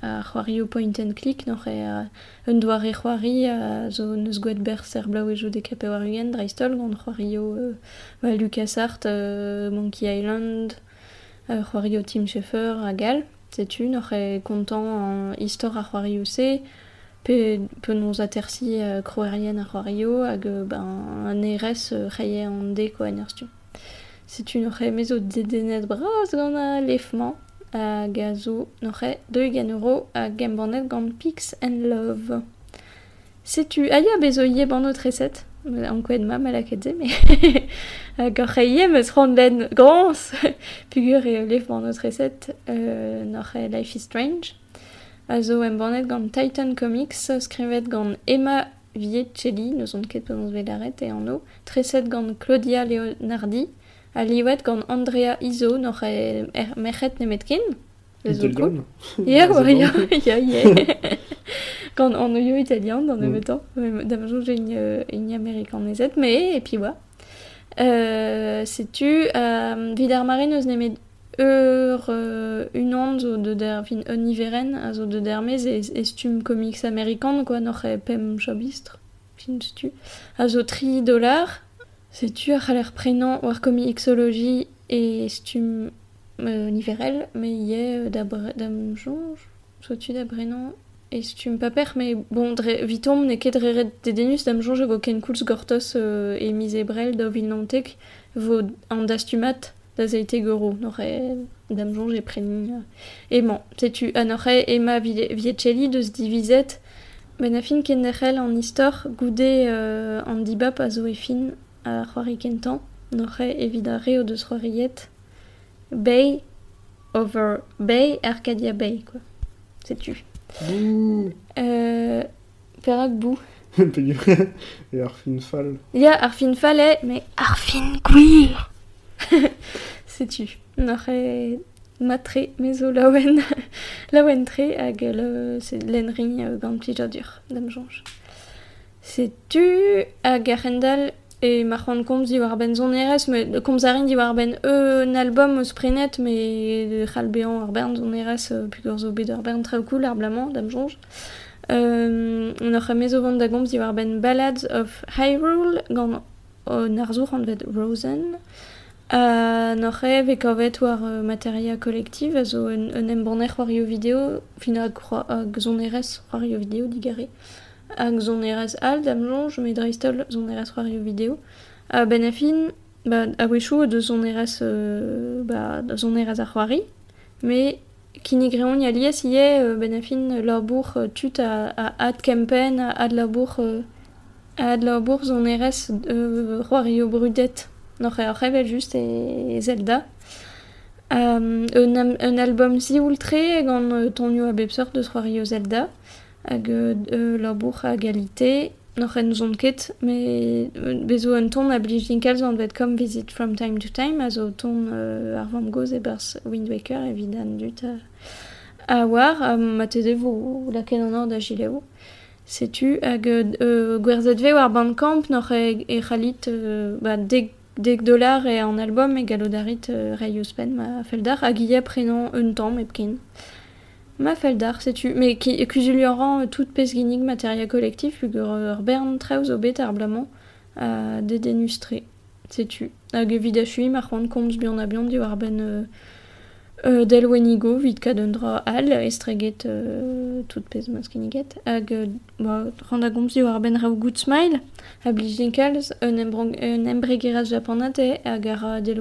a c'hoario point and click no re a un doar e c'hoari a zo neus gouet ber ser blau e jo de kape war ugen dreistol gant c'hoario euh, ba, LucasArts, euh, Monkey Island, euh, c'hoario Tim Schafer a gal, sais-tu, no re kontant an histoire a c'hoario se, pe, pe noz atersi euh, kroerien ar c'hoario hag euh, ben, an ERS euh, c'haie an de ko an erstu. Setu no c'he mezo dedenet braz gant a lefman a zo no c'he 2 euro a gembanet gant Pix and Love. Setu, aia bezo ie banno treset, an koet ma malaket me hag ar c'he ie meus c'hant len gans, pugur e lef banno treset euh, no c'he Life is Strange. A zo em banet gant Titan Comics, skrivet gant Emma Viecelli, neus on ket penaos velaret e anno, treset gant Claudia Leonardi, a liwet gant Andrea Iso, noch e er, mechet nemet kin. Ez zo cool. Ya, bon. ya, ya. Gant an oio italien, dan Mm. mm. temps. Jo j'ai une, une américaine mais, et puis wa. Euh, Sais-tu, euh, vid ar mare neus nemet ur euh, une an zo de der fin un iveren a zo de dermez e, estum comics américain quoi noch e pem chabistre fin tu a zo 3 dollars sais-tu l'air prenant war comixologie et estum euh, niverel mais ie euh, d'abre dam jonge so-tu d'abrenan estum paper mais bon vitom ne ket reret dedenus dam jonge vo ken koulz gortos euh, e misebrel da vilnantek vo an dastumat da zeite goro nore dam jonge e preni euh, emañ sais-tu a nore Emma Vi- Viecelli deus divizet ben a fin ken derrel an istor goude euh, an dibap a zo e fin a c'hoari kentan nore evit a reo deus c'hoariet Bay over Bay Arcadia Bay quoi. Sais-tu? Bouh. Euh, perak bou Peogwir. E ar fin fall. Ya, ar fin fale, mais ar fin gwir. Sais-tu? N'aurait matre mezo lawen. Lawen tre hag le c'est l'enri euh, gant plija dur dam jonge. Sais-tu hag ar rendal e mar c'hant komz di war ben zon eres, mais komz war ben e un album eus prenet, ar euh, ar trao cool ar blamant dam jonge. Euh, a Ballads of Hyrule gant narzour an vet Rosen war uh, materia kolektiv, a un, un war yo video, digare. Ag zonerez al dam longe, me dreistol zonerez war yo video. Uh, ben a fin, ba, a wechou de zonerez, uh, ba, zonerez ar c'hoari, me kinigreon ya lies ie uh, ben a fin labour uh, tut a, a ad kempen, a ad labour, uh, a ad labour zonerez uh, war yo brudet. noch er revel just e Zelda. Um, un, album si ultre gant uh, tonio a bepseur de soario Zelda hag euh, labour hag galite n'oc'h en zon ket, mais bezo un ton a blij dinkalz an vet kom visit from time to time, a zo ton euh, ar vamm goz e bars Wind Waker evidan dut a, a war, a ma te devo la ken an ord a gileo. Setu hag euh, gwerzet ve war Bandcamp n'oc'h e, e c'halit euh, ba, deg deg dollar e an album e galodarit euh, Ray pen ma feldar hag ia prenan un tamm epken. Ma feldar, setu, me ki, kuzulioran uh, tout pez ginnig materia kolektiv hug ur, ur bern treuz o bet ar blamant uh, de denustre, setu. Hag evit a chui mar c'hoant komz bion a bion di war ben uh, uh, del wenigo vid kad un dra al estreget uh, tout pez mas kinniget hag uh, ba, rand a gomz di war ben rao good smile a blij dinkalz un, embregeraz japonate hag ar del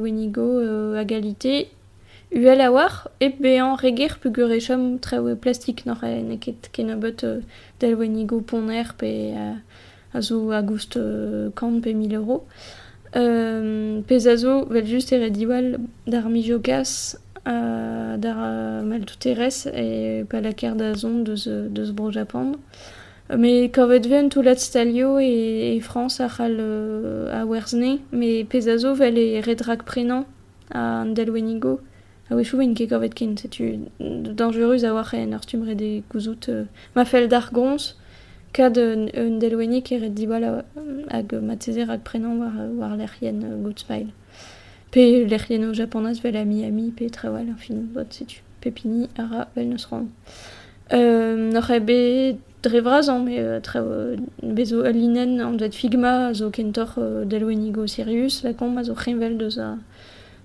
wenigo uh, a galite UL a war, e bean reger pu gure chom treo plastik nor e neket ken a bot uh, del wenigo poner pe uh, a zo a goust uh, kant pe 1000 euro. Um, pez a zo vel just ere diwal d'ar mijokas uh, d'ar uh, mal tout eres e pa la ker da zon deus, deus bro Japan. Me kavet ven tout lat stalio e, e France a chal uh, a werzne, me pez a zo vel e redrak prenan a del wenigo. Ah oui, chouin ket gavet kin, setu dangereux a war en ar stumre de gouzout euh, ma fel d'ar gons, kad un, un delwenik eret diwal hag matzezer hag prenan war, war l'errien uh, smile. Pe l'errien o japonaz vel a Miami, pe trewal, fin bot setu. Pepini ara vel neus ran. Euh, Noc'h e be drevraz an, me euh, euh, bezo alinen an vet figma zo kentor euh, Sirius, la kom a zo chenvel deus a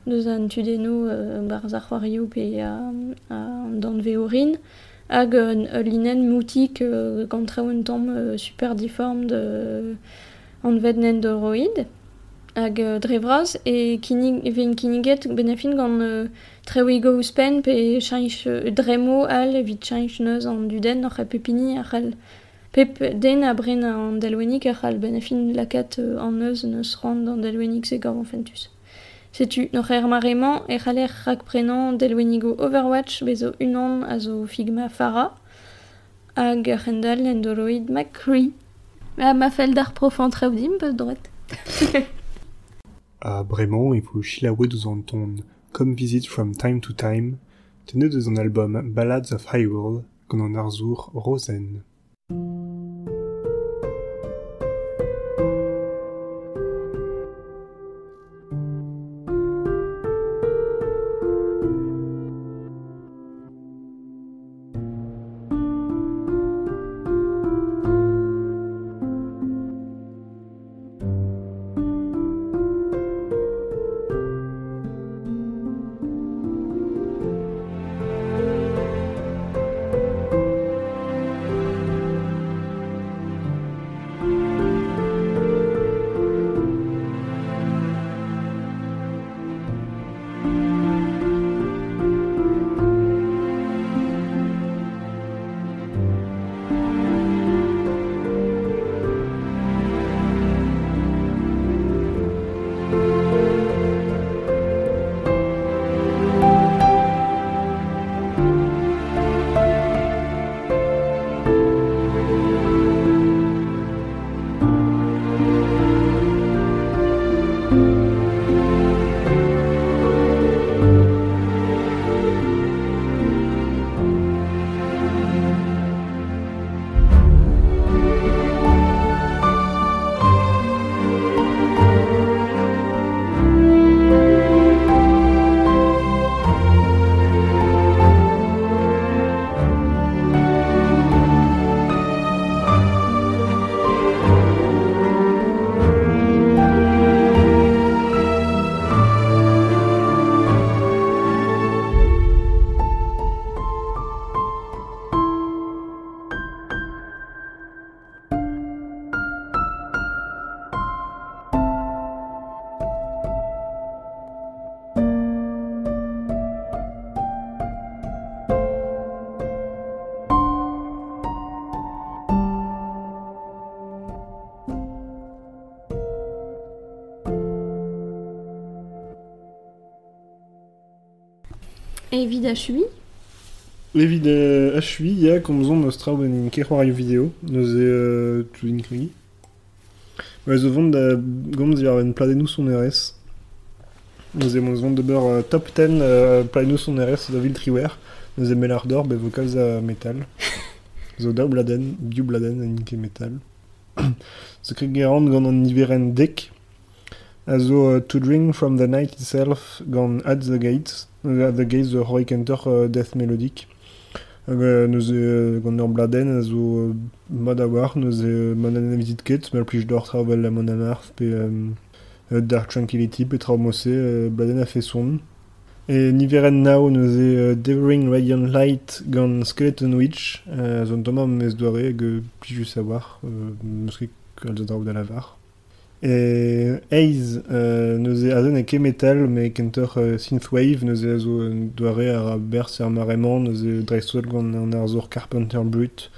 deus an tudeno euh, bar zarwario pe a, a dan veorin hag un, un linen moutik euh, gant un tamm euh, super difform de an vet nen de roid. Hag euh, drevraz e kinig evin kiniget benafin gant euh, trao igo ouspen pe chanch euh, dremo al evit chanch neus an duden noch a pepini ar al pep den a bren an delwenik ar al benafin lakat euh, an neus neus rand an delwenik se an fentus. Setu noch er marement e c'haler rak prenan delwenigo Overwatch bezo unan a zo figma Fara hag ar c'hendal n'endoroid McCree. Ma ma fel d'ar prof an traoù dim peus dret. a bremañ e vo chilaouet eus an ton Come Visit From Time to Time, tenet eus an album Ballads of Hyrule gant an arzour Rosen. Evit HUI Evit euh, HUI, ya komzon nostra ben in kec'hoario vidéo, neuze euh, tout in krigi. Zo vont da gomz ya en pladennou son RS. Neuze mon vont de beur euh, top 10 euh, pladennou son RS da vil triwer. Neuze melar d'or be vocals a metal. zo da bladen, biou bladen metal. zo kreg gerant gant an niveren dek. A zo uh, to drink from the night itself gant at the gates. Uh, at the gates the heroic enter uh, death melodic. Hag euh, neuze euh, gant ur bladen a zo euh, mod a war, neuze euh, mod an evit ket, mal plij d'or travel la mon amarth, pe euh, euh, Dark Tranquility, pe tra mosse, euh, bladen a fait son. E niveren nao neuze euh, Devouring Radiant Light gant Skeleton Witch, euh, zon tomam mes doare hag euh, plijus a war, euh, meus ket kalz a draoù da la var. E Haze, euh, neuze a zen e ke metal, me kenter euh, synthwave, neuze a zo euh, doare ar a berz ar maremant, neuze dreistwell gant an Carpenter Brut,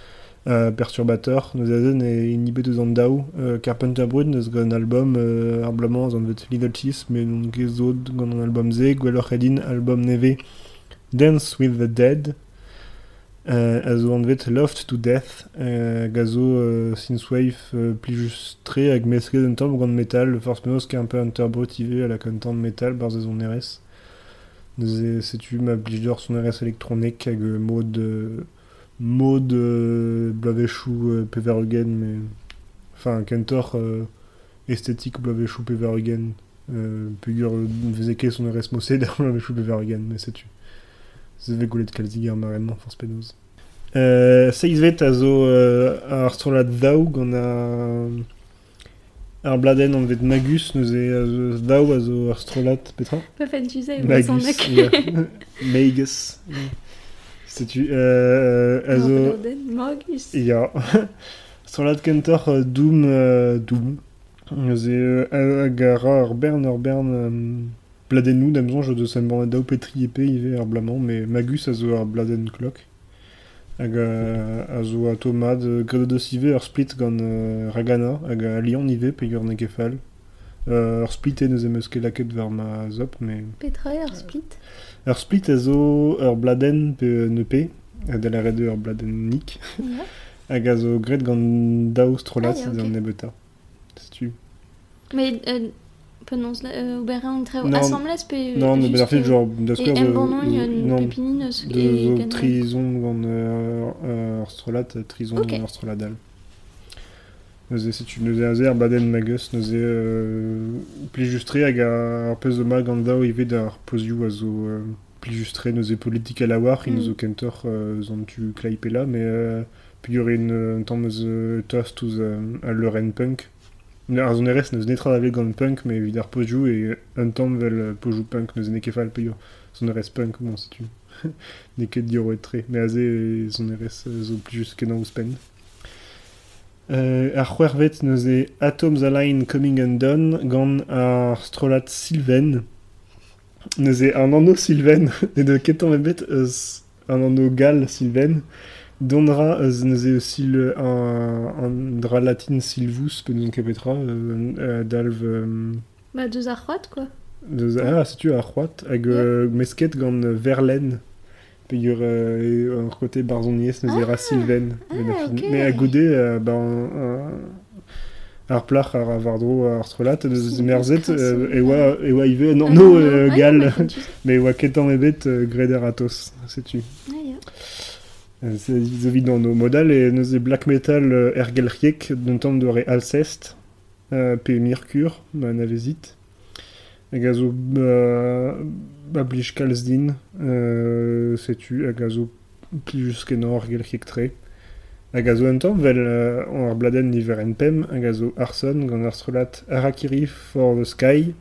euh, perturbateur, neuze a zen e inhibe deus an daou, euh, Carpenter Brut neuze gant an album euh, ar blamant zan vet Little Cheese, me non ket zod gant an album ze, gwelloc'h edin album neve Dance with the Dead, euh, a zo an vet Loft to Death, gazo euh, synthwave plijus tre hag mesket un tamm gant metal, force penaos ket un peu interbrutivé à la content metal bar ze zon RS. Neuze setu ma blij d'or son RS elektronik hag euh, mod euh, mod euh, blavechou peverugen, mais enfin euh, esthétique blavechou peverugen. Euh, Pugur euh, veze son RS mossé der blavechou peverugen, mais setu. zeve goulet kalziger mar enman force penoz. Euh, Seizvet a zo euh, ar strolat daou gant a... ar bladen an vet magus neus e a zo daou a zo ar strolat petra Pefet juzei, magus, yeah. magus. Setu, euh, a zo... magus. Ya. strolat kentor uh, doom... uh, doom. Neus e uh, a gara ar bern, ar bern... Um... bladennou d'amzon je de sem daou petri epé ive ar blamant mais Magus a zo ar bladen clock hag a, zo a tomad euh, gredo deus ive split gant euh, Ragana. Hag a Lyon ive pe ur ne kefal euh, split e neuze meus ket laket war ma zop mais Petra ar split. ur split a zo ur bladen pe neupe hag da la red ur bladen nik Ja. hag a zo gret gant daou strolat Ah, nebeta setu Mais euh, penons euh, Non. assemblez pe non fit euh, genre deus Et ker em zo- bon il y a zo- une non pépinine de trison euh, trison neuze magus neuze hag ar peus de mag gant daou ive d'ar pozioù a zo plijustre neuze politik a la war in Mm. zo kentor euh, zan tu klaipe la mais pugur in un tamm eus tost ouz a leuren punk ar zon erez neus netra da gant punk mais evit ar pozioù e un tamm vel pozioù punk neuze ne kefal zon erez punk bon setu ne ket diro et tre mais aze e zon erez zo plijus ken an ouspen Euh, ar c'hwervet neuze Atoms Align Coming Undone gant ar strolat Sylven neuze an anno Sylven e de ketan ebet eus an anno gal Sylven dondra eus neuze eus sil an, an dra latin Sylvus pe nous kepetra euh, euh, dalv euh, Bah deux ar c'hoat quoi. ah setu ar c'hoat hag euh, mesket gant euh, Verlaine pe ur euh, ar kote barzoniez Sylven ah, ben a fin- ok. me a goude euh, ben, euh, ar plach ar avardro ar strolat deus Si, merzet euh, au- e oa e oa ive non Ah, no non, euh, ouais, gal tu me oa ketan ebet euh, greder atos setu Ah, ya. C'est zo vid dans nos modal e neuze black metal euh, er gelriek d'un tamm de re Alcest euh, pe Mercure ma navezit hag a zo euh, ba blij kalz din euh, setu hag a zo plijus ken ar gelriek tre hag a zo un tamm vel ar bladen niver en pem hag a zo Arson gant ar strolat Harakiri for the Sky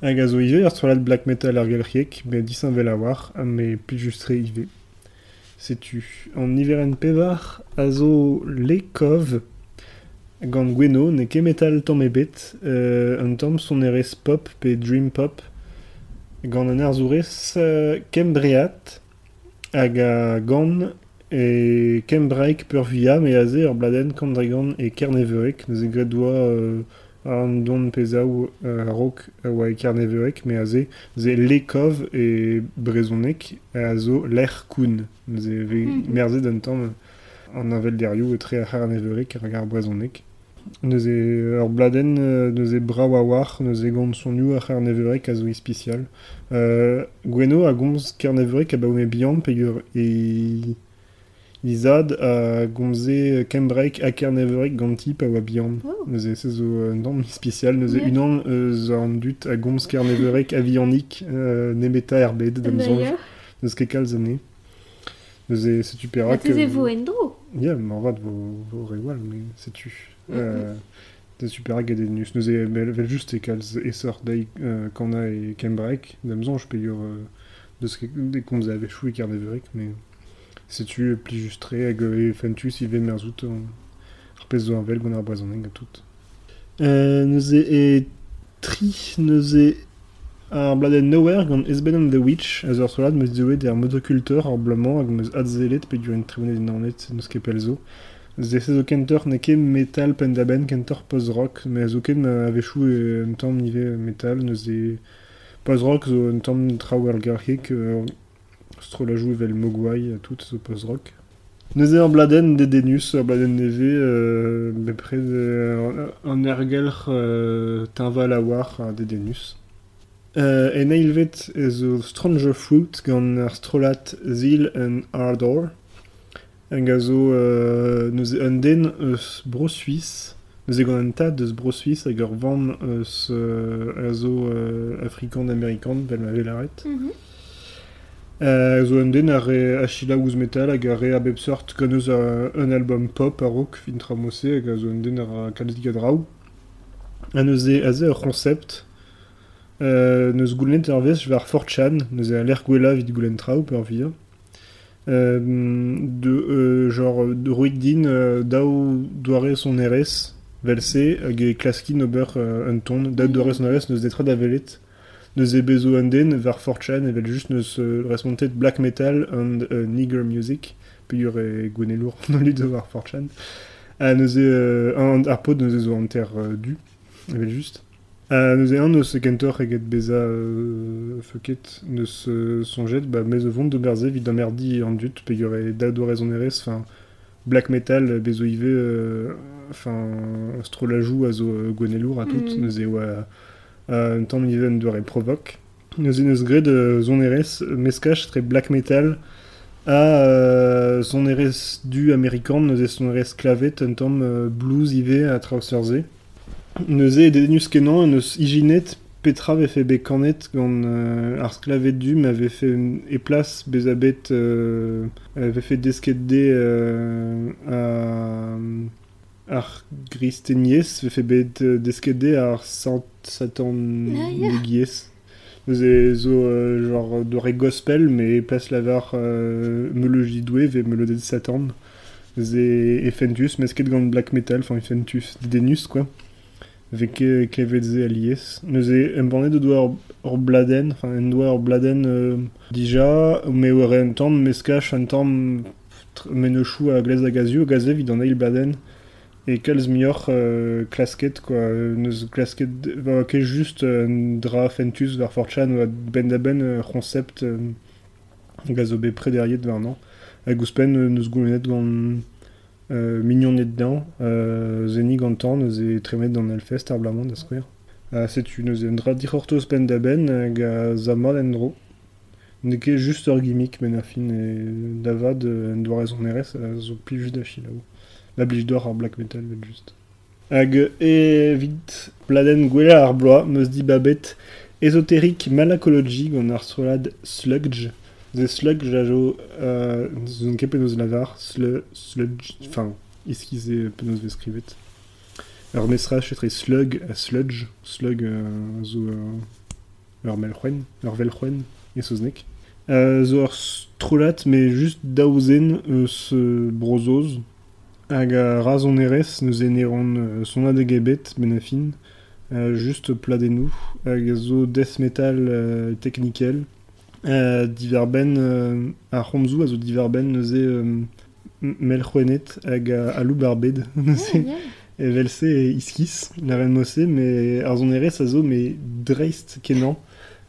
hag a zo ive ar strolat black metal er gelriek me disan vel a war me plijus tre ive setu an niveren pevar a zo lekov gant gweno ne ket metal tamm ebet euh, un pop pe dream pop gant an arzourez euh, kembreat e kembraik pur via me bladen an don pezaou euh, rok a oa e karneverek, me a ze, ze lekov e brezonek a zo l'er koun. Ze ve merzet an tamm an avel derioù e tre a karneverek ar gar brezonek. Neuze ur bladen, euh, neuze brav a war, neuze gant sonioù a karneverek a zo ispicial. Euh, Gweno a gomz karneverek a baoume bihan pegur e... Izad a gomze kembrek a karneverek ganti pa oa bihan. Oh. Neuze se zo euh, nom spécial, neuze Ouais. unan euh, zo an dut a gomz karneverek avianik euh, nemeta erbed d'am zonj D'ailleurs, neus ket kalz ane. Neuze setu ma perak... teze vo endro. Ya, ma vat vo, vo rewal, me setu. Euh, setu perak edet nus. Neuze vel, vel just e kalz esor dei euh, kana e kembrek d'am zonj pegur euh, deus ket de komz a vechou e karneverek, me setu pli justre hag e fentus i ven merzout an ar pez zo an vel gant ar brezhoneg a. Euh, ar bladen nowhere gant Esben and the Witch a ur solad meus deoet er motoculteur ar blamant hag meus adzelet pe dur en tribunet din anet neus ket pel zo. Zo kentor ne metal pendaben kentor post-rock, me a zo ket ma a vechou e un tamm nive metal neuze post-rock zo un tamm traoù ar garhik euh, strolajou evel mogwai a tout zo post-rock. Neuze ar bladen de denus, ar bladen neve, euh, euh, an ergelc'h euh, tinval a war a de denus. Euh, en eilvet ez o Stranger Fruit gant ar strolat Zeal and Ardor. Hag a zo euh, neuze un den eus bro suisse. Neuze gant an tad eus bro suisse hag van eus euh, euh, vel. Euh, zo an den ar re achila ouz metal hag ar re a a- un album pop a rock fin tramose hag a zo an den a kalzik a draoù. An eus e aze ur concept euh, neus goulnet ar vez war 4chan, neus e a l'er gwella vid. Euh, de, euh, genre, de euh, daou doare son velse hag e klaskin ober euh, un ton, daou doare son neus detra da velet neus e bezo an den var 4chan evel just neus euh, respontet black metal and uh, nigger music. Peur e gwenelour non lud war 4chan a neus e euh, e an ter euh, du evel just a neus e an neus e kentor eget beza neus euh, sonjet ba mez o vont de berze vid merdi an dut peur e da do rezon erez fin black metal bezo ive euh, fin strolajou a zo euh, gwenelour a tout Mm. euh, un tamm even doare provok. Neus eus gred euh, zon erez meskach tre black metal a euh, du amerikan neus eus son erez un euh, blues ive a traoserze. Neus e denus kenan neus iginet petra ve fe bet kanet gant euh, du m'ave fait un- e plas bezabet euh, ave fait desket de euh, a ar gristeniez ve fait bet euh, desket de ar satan e zo euh, genre dore gospel mais plas lavar euh, meloji doué ve melode satan. Neus e e fentus mesket gant black metal, enfin e fentus denus quoi. Veke kevetze alies. E embannet de doa ur bladen, enfin en doa ur bladen euh, dija, me ur un tamm meskach un tr- menechou a glez a gazio, gaze vid an eil bladen. E kalz mioc'h euh, klasket, quoi. Neus klasket, va ket just euh, dra fentus var fortchan oa ben da ben euh, concept euh, gazo be prederiet war an. Hag ouspen euh, neus goulenet gant euh, mignon net dan, euh, zeni gant an, neus e tremet d'an elfest ar blamant da skouer. Uh, setu neus e un dra dic'hortoz pen da ben hag a zamal en dro. Ne ket just ur gimmick men a fin e davad euh, rezon erez a zo pli just da chilaou. La blij d'or ar black metal vel just. Hag e vid bladen gwella ar bloa meus di babet esoterik malacology gant ar sludge. Ze sludge a jo uh, zon lavar slu, sludge, enfin, iskize penaos ve skrivet. Ur mesrach etre slug a sludge, slug uh, zo uh, ur melc'hwen, ur soznek. Uh, ur strolat, me just daouzen eus brozoz, hag a razon erez neus e neron uh, sonad e gebet ben a fin, uh, just pladenou, hag a zo death metal technikel, uh, diverben a a zo diverben melc'hwenet hag a alou barbed, Ah, yeah. Evelse et Iskis, la reine mossé, mais Arzonere, ça zo, mais dreist kenan.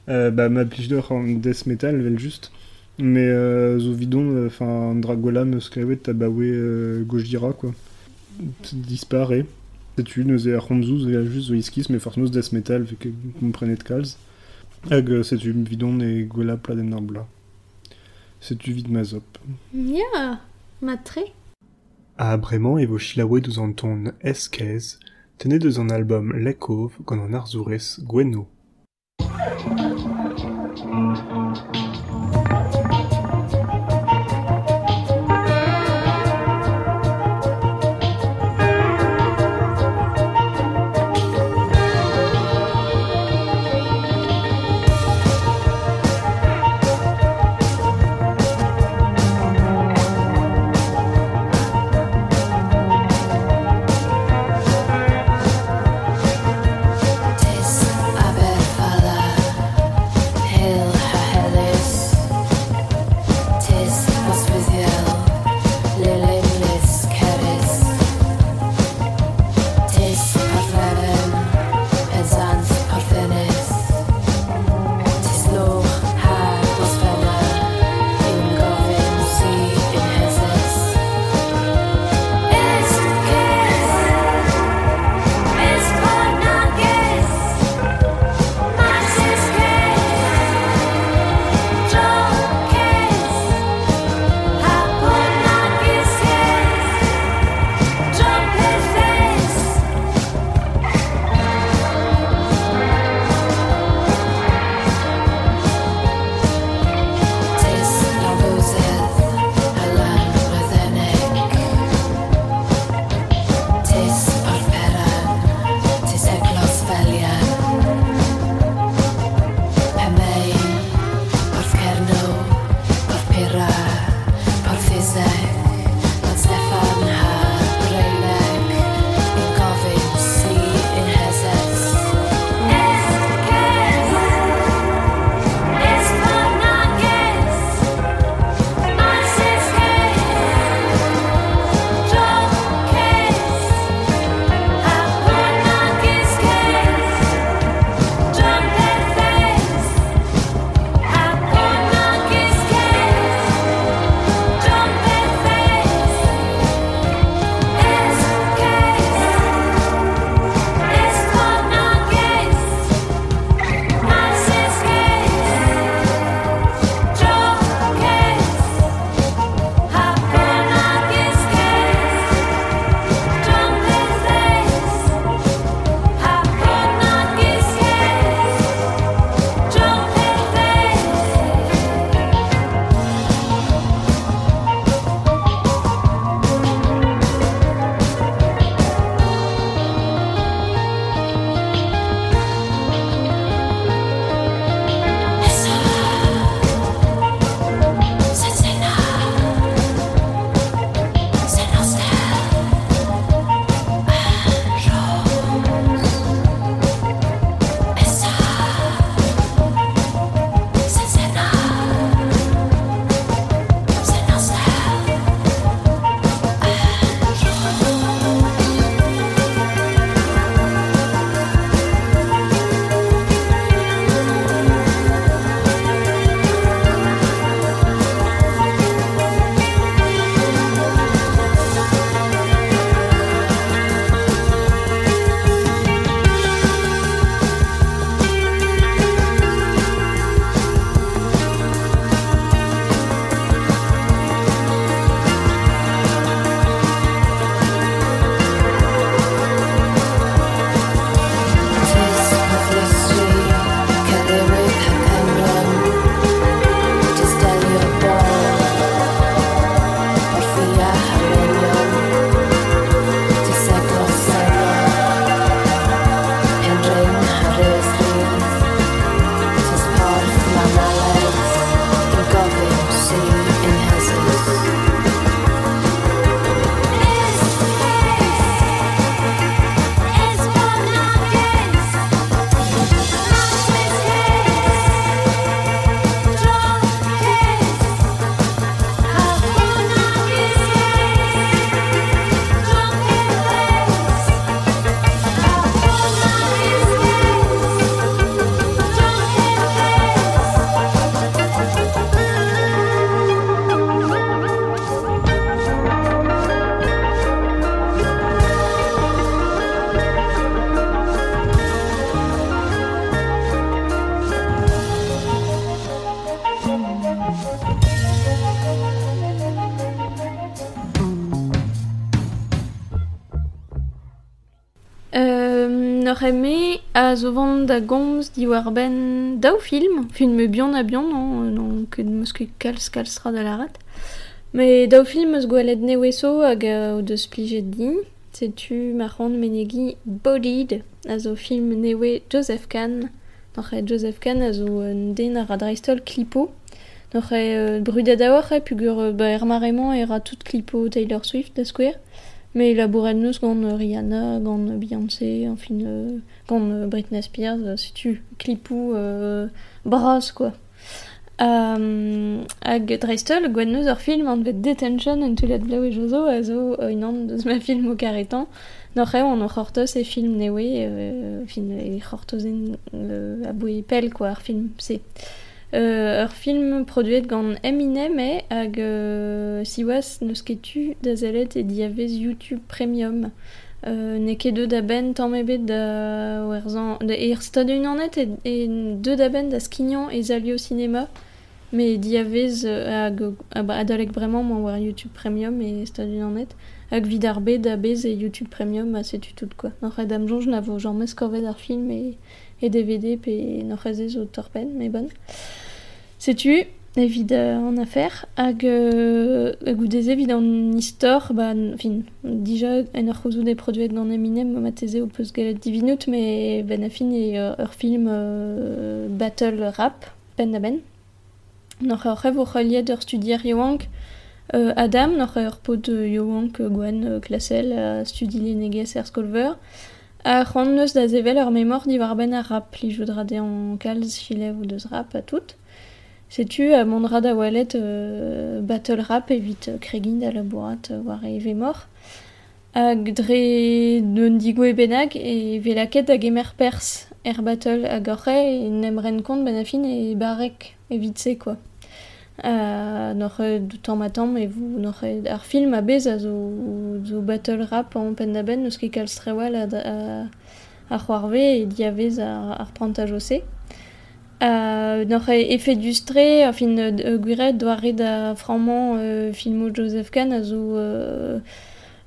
Euh, bah, ma en death metal, vel juste. Mais euh, zo vidon, enfin, Dragolam, skrevet, tabawe, euh, Gojira, quoi. Disparaît. C'est une, c'est Arronzou, c'est juste zo Iskis, mais forcément death metal, vu que vous comprenez de calz. Hag, c'est une vidon et gola pladem narbla. C'est du vide mazop. Ya, matre. A bremañ e vo chilaouet ouz an ton eskez, tenet eus an album Lekov gant an arzourez Gweno. breme a zo vant da gomz diwarben daou film, film bion a bion, non, non ket meus ket kalz kalz ra da larat. Me daou film eus gwelet ne weso hag o deus plijet din, setu ma c'hant menegi Bodied a zo film newe Joseph Kahn, n'oc'h Joseph Kahn a zo un den ar adreistol klipo, n'oc'h e brudet a oar e pugur ba er maremañ e ra tout klipo Taylor Swift da square. Mais il a bourré de nous gant Rihanna, gant Beyoncé, enfin, euh, gant euh, Britney Spears, euh, si tu clipou euh, bras, quoi. Um, hag dreistel, gwen neus ur film an vet detention en tulet blau e jozo a zo uh, in an deus ma film o karetan. Noc'h eo an o c'hortoz e film newe, euh, fin e c'hortoz en euh, a boe pel, quoi, ar film, se. Euh, film produet gant Eminem e hag euh, siwas neus ket tu da e diavez YouTube Premium. Euh, ne ket deud da ben tamm ebet da werzan da er stad unanet e, e deud da ben da skignan e cinéma mais diavez euh, hag ah bah, adalek bremañ ma war YouTube Premium e stad unanet hag vid ar bet da bez e YouTube Premium a setu tout quoi. Noc'h dam jonj na vo genre mes korvet ar film e e DVD pe noc'h ez o torpen, mais bon. Setu, evit euh, en affaire, hag euh, hag ou des evit an istor, ba, fin, dija en ur c'houzout e produet gant Eminem, ma teze o peus galet divinut, mais ben a fin e ur, ur film euh, battle rap, ben da ben. Noc'h ur rev o c'haliet ur studier yoank, euh, Adam, noc'h ur pod yoank gwen euh, klasel a studi lenegez er skolver, a c'hant neus da zevel ur memor di war ben a rap, li joudra de an kalz chilev ou deus rap a tout. Sais-tu, à mon rad a wallet euh, battle rap evit kregin da labourat euh, war e ve mor. Hag dre d'un digo e benag e ve laket hag emer pers er battle hag orre e nem ren kont ben a fin e barek se quoi. Uh, nor e tamm ma tamm e vous film a bez zo, battle rap an pen da ben neus ket kalz trewal a, a, a c'hoarve e diavez ar, ar dustre, a fin euh, Joseph Kahn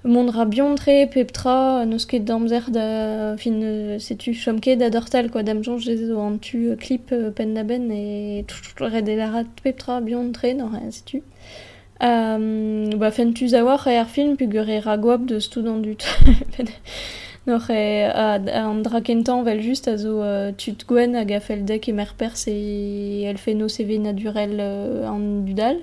mondra biontre peptra neus ket damzer da fin euh, setu chomket da dortal quoi dam jonj ez zo an tu euh, clip euh, pen da ben e red peptra biontre nor e setu. Euh, ba fen tu zawar ar film pugur e ragwab de student dut. Noc'h e an drakentan vel just a zo uh, tut gwen hag a fel dek e mer pers e el fe no CV naturel uh, an dudal.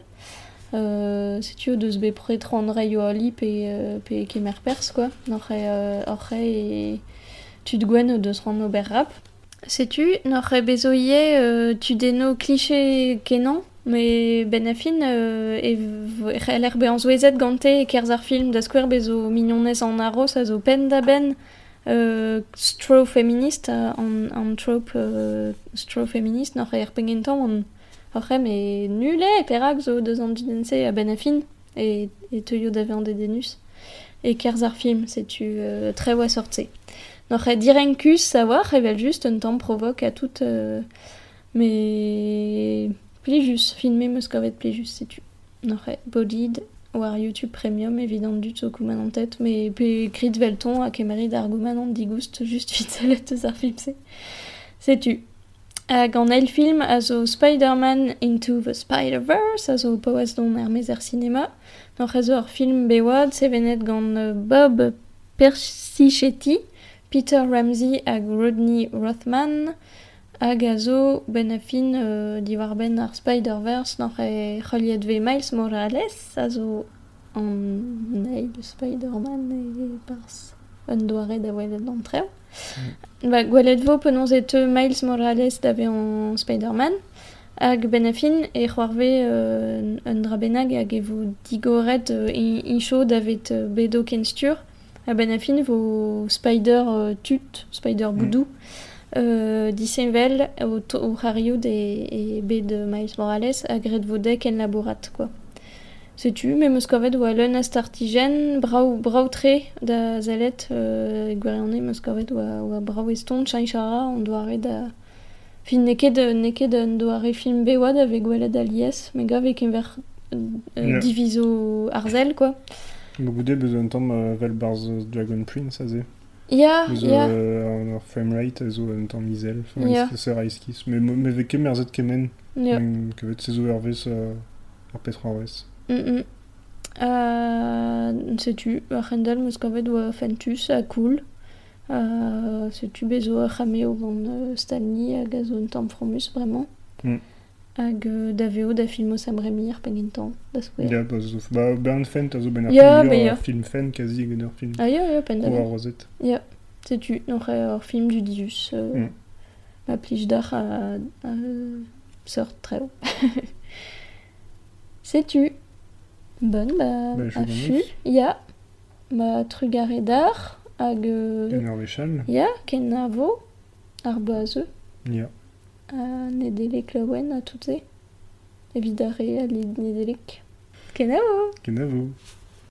Euh, setu o deus be pretre an reio ali pe, uh, pe ke mer pers, quoi. Noc'h e uh, oc'h e tut gwen rap. Setu, noc'h e bezo ie uh, kenan, me ben euh, gante e kerz ar film da skwer bezo mignonez an aros a zo ben euh, stro feminist uh, an, an trope euh, stro nor an oc'hem e nule e perak zo deus an didense a ben a fin e, e teuio da an dedenus e kerz ar film setu euh, tre oa sortse nor e direnkus savoir evel just un temps provoque a tout euh, mais Plijus, filmé meus kavet plijus, setu. Noc'h Bodied, war YouTube Premium, évident dut zo kouman an tet, me pe krit velton a kemerit ar gouman an digoust just fit salet eus ar film se. Setu. Hag an eil film a zo Spider-Man Into the Spider-Verse, a zo paouez don ar mezer cinema. Noc'h a zo ar film bewad, sevenet gant Bob Persichetti, Peter Ramsey hag Rodney Rothman, hag a zo ben afin euh, diwar ben ar Spider-Verse noc'h e c'holiet ve Miles Morales, a zo an eil Spider-Man e pars. Un doare da welet an treo. Mm. Ba, gwelet vo penons Miles Morales da ve an Spider-Man hag ben a fin e c'hoarve euh, un dra benag hag e vo digoret euh, incho da vet euh, bedo ken stur a ben a fin vo Spider euh, tut, Spider boudou mm euh, disenvel o, o c'harioù e, e bet de Miles Morales a gret vodek en labourat, quoi. Setu, me meus kavet oa leun a startigen, brau, brau tre da zalet, euh, e gwerianne meus kavet oa, oa brau eston, chan chara, on doare da... Fin neket, neket an doare film bewad ave gwelet a lies, gav ken ver euh, yeah. diviso arzel, quoi. Mo goude bezo un tamm uh, vel barz Dragon Prince, a ze. Ya, Eus ya. euh, ar framerate a zo an tamm izel. Ya. Se raiskiz. Me, me vez ket merzet kemen. Mm, Kevet se zo ervez euh, ar. Mm -mm. Euh, Setu, ar c'hendal meus kavet oa fentus a cool. Euh, Setu bezo a c'hame o gant euh, Stanley hag a zo un tamm fromus, vraiment. Mm. Hag euh, da veo da filmo Sam Raimi ar pengentan, da. Ya, ba, zo, ba, bern fent a zo ben ar film, ur ya. film fen kazi ur film. Ah ya, ya, pen da Ou ar rozet. Ya, setu, ar film du dius. Euh, Mm. Ma plij d'ar a, a sort treo. setu. Bon, ba, Ba, je a vous fu. remercie. Ya, ma trugare d'ar hag... euh, En ar vechal. Ya, ken a vo, ar boazeux, Ya. a nedelek laouen a tout se. Evidare a lid nedelek. Ken a vo Ken a vo.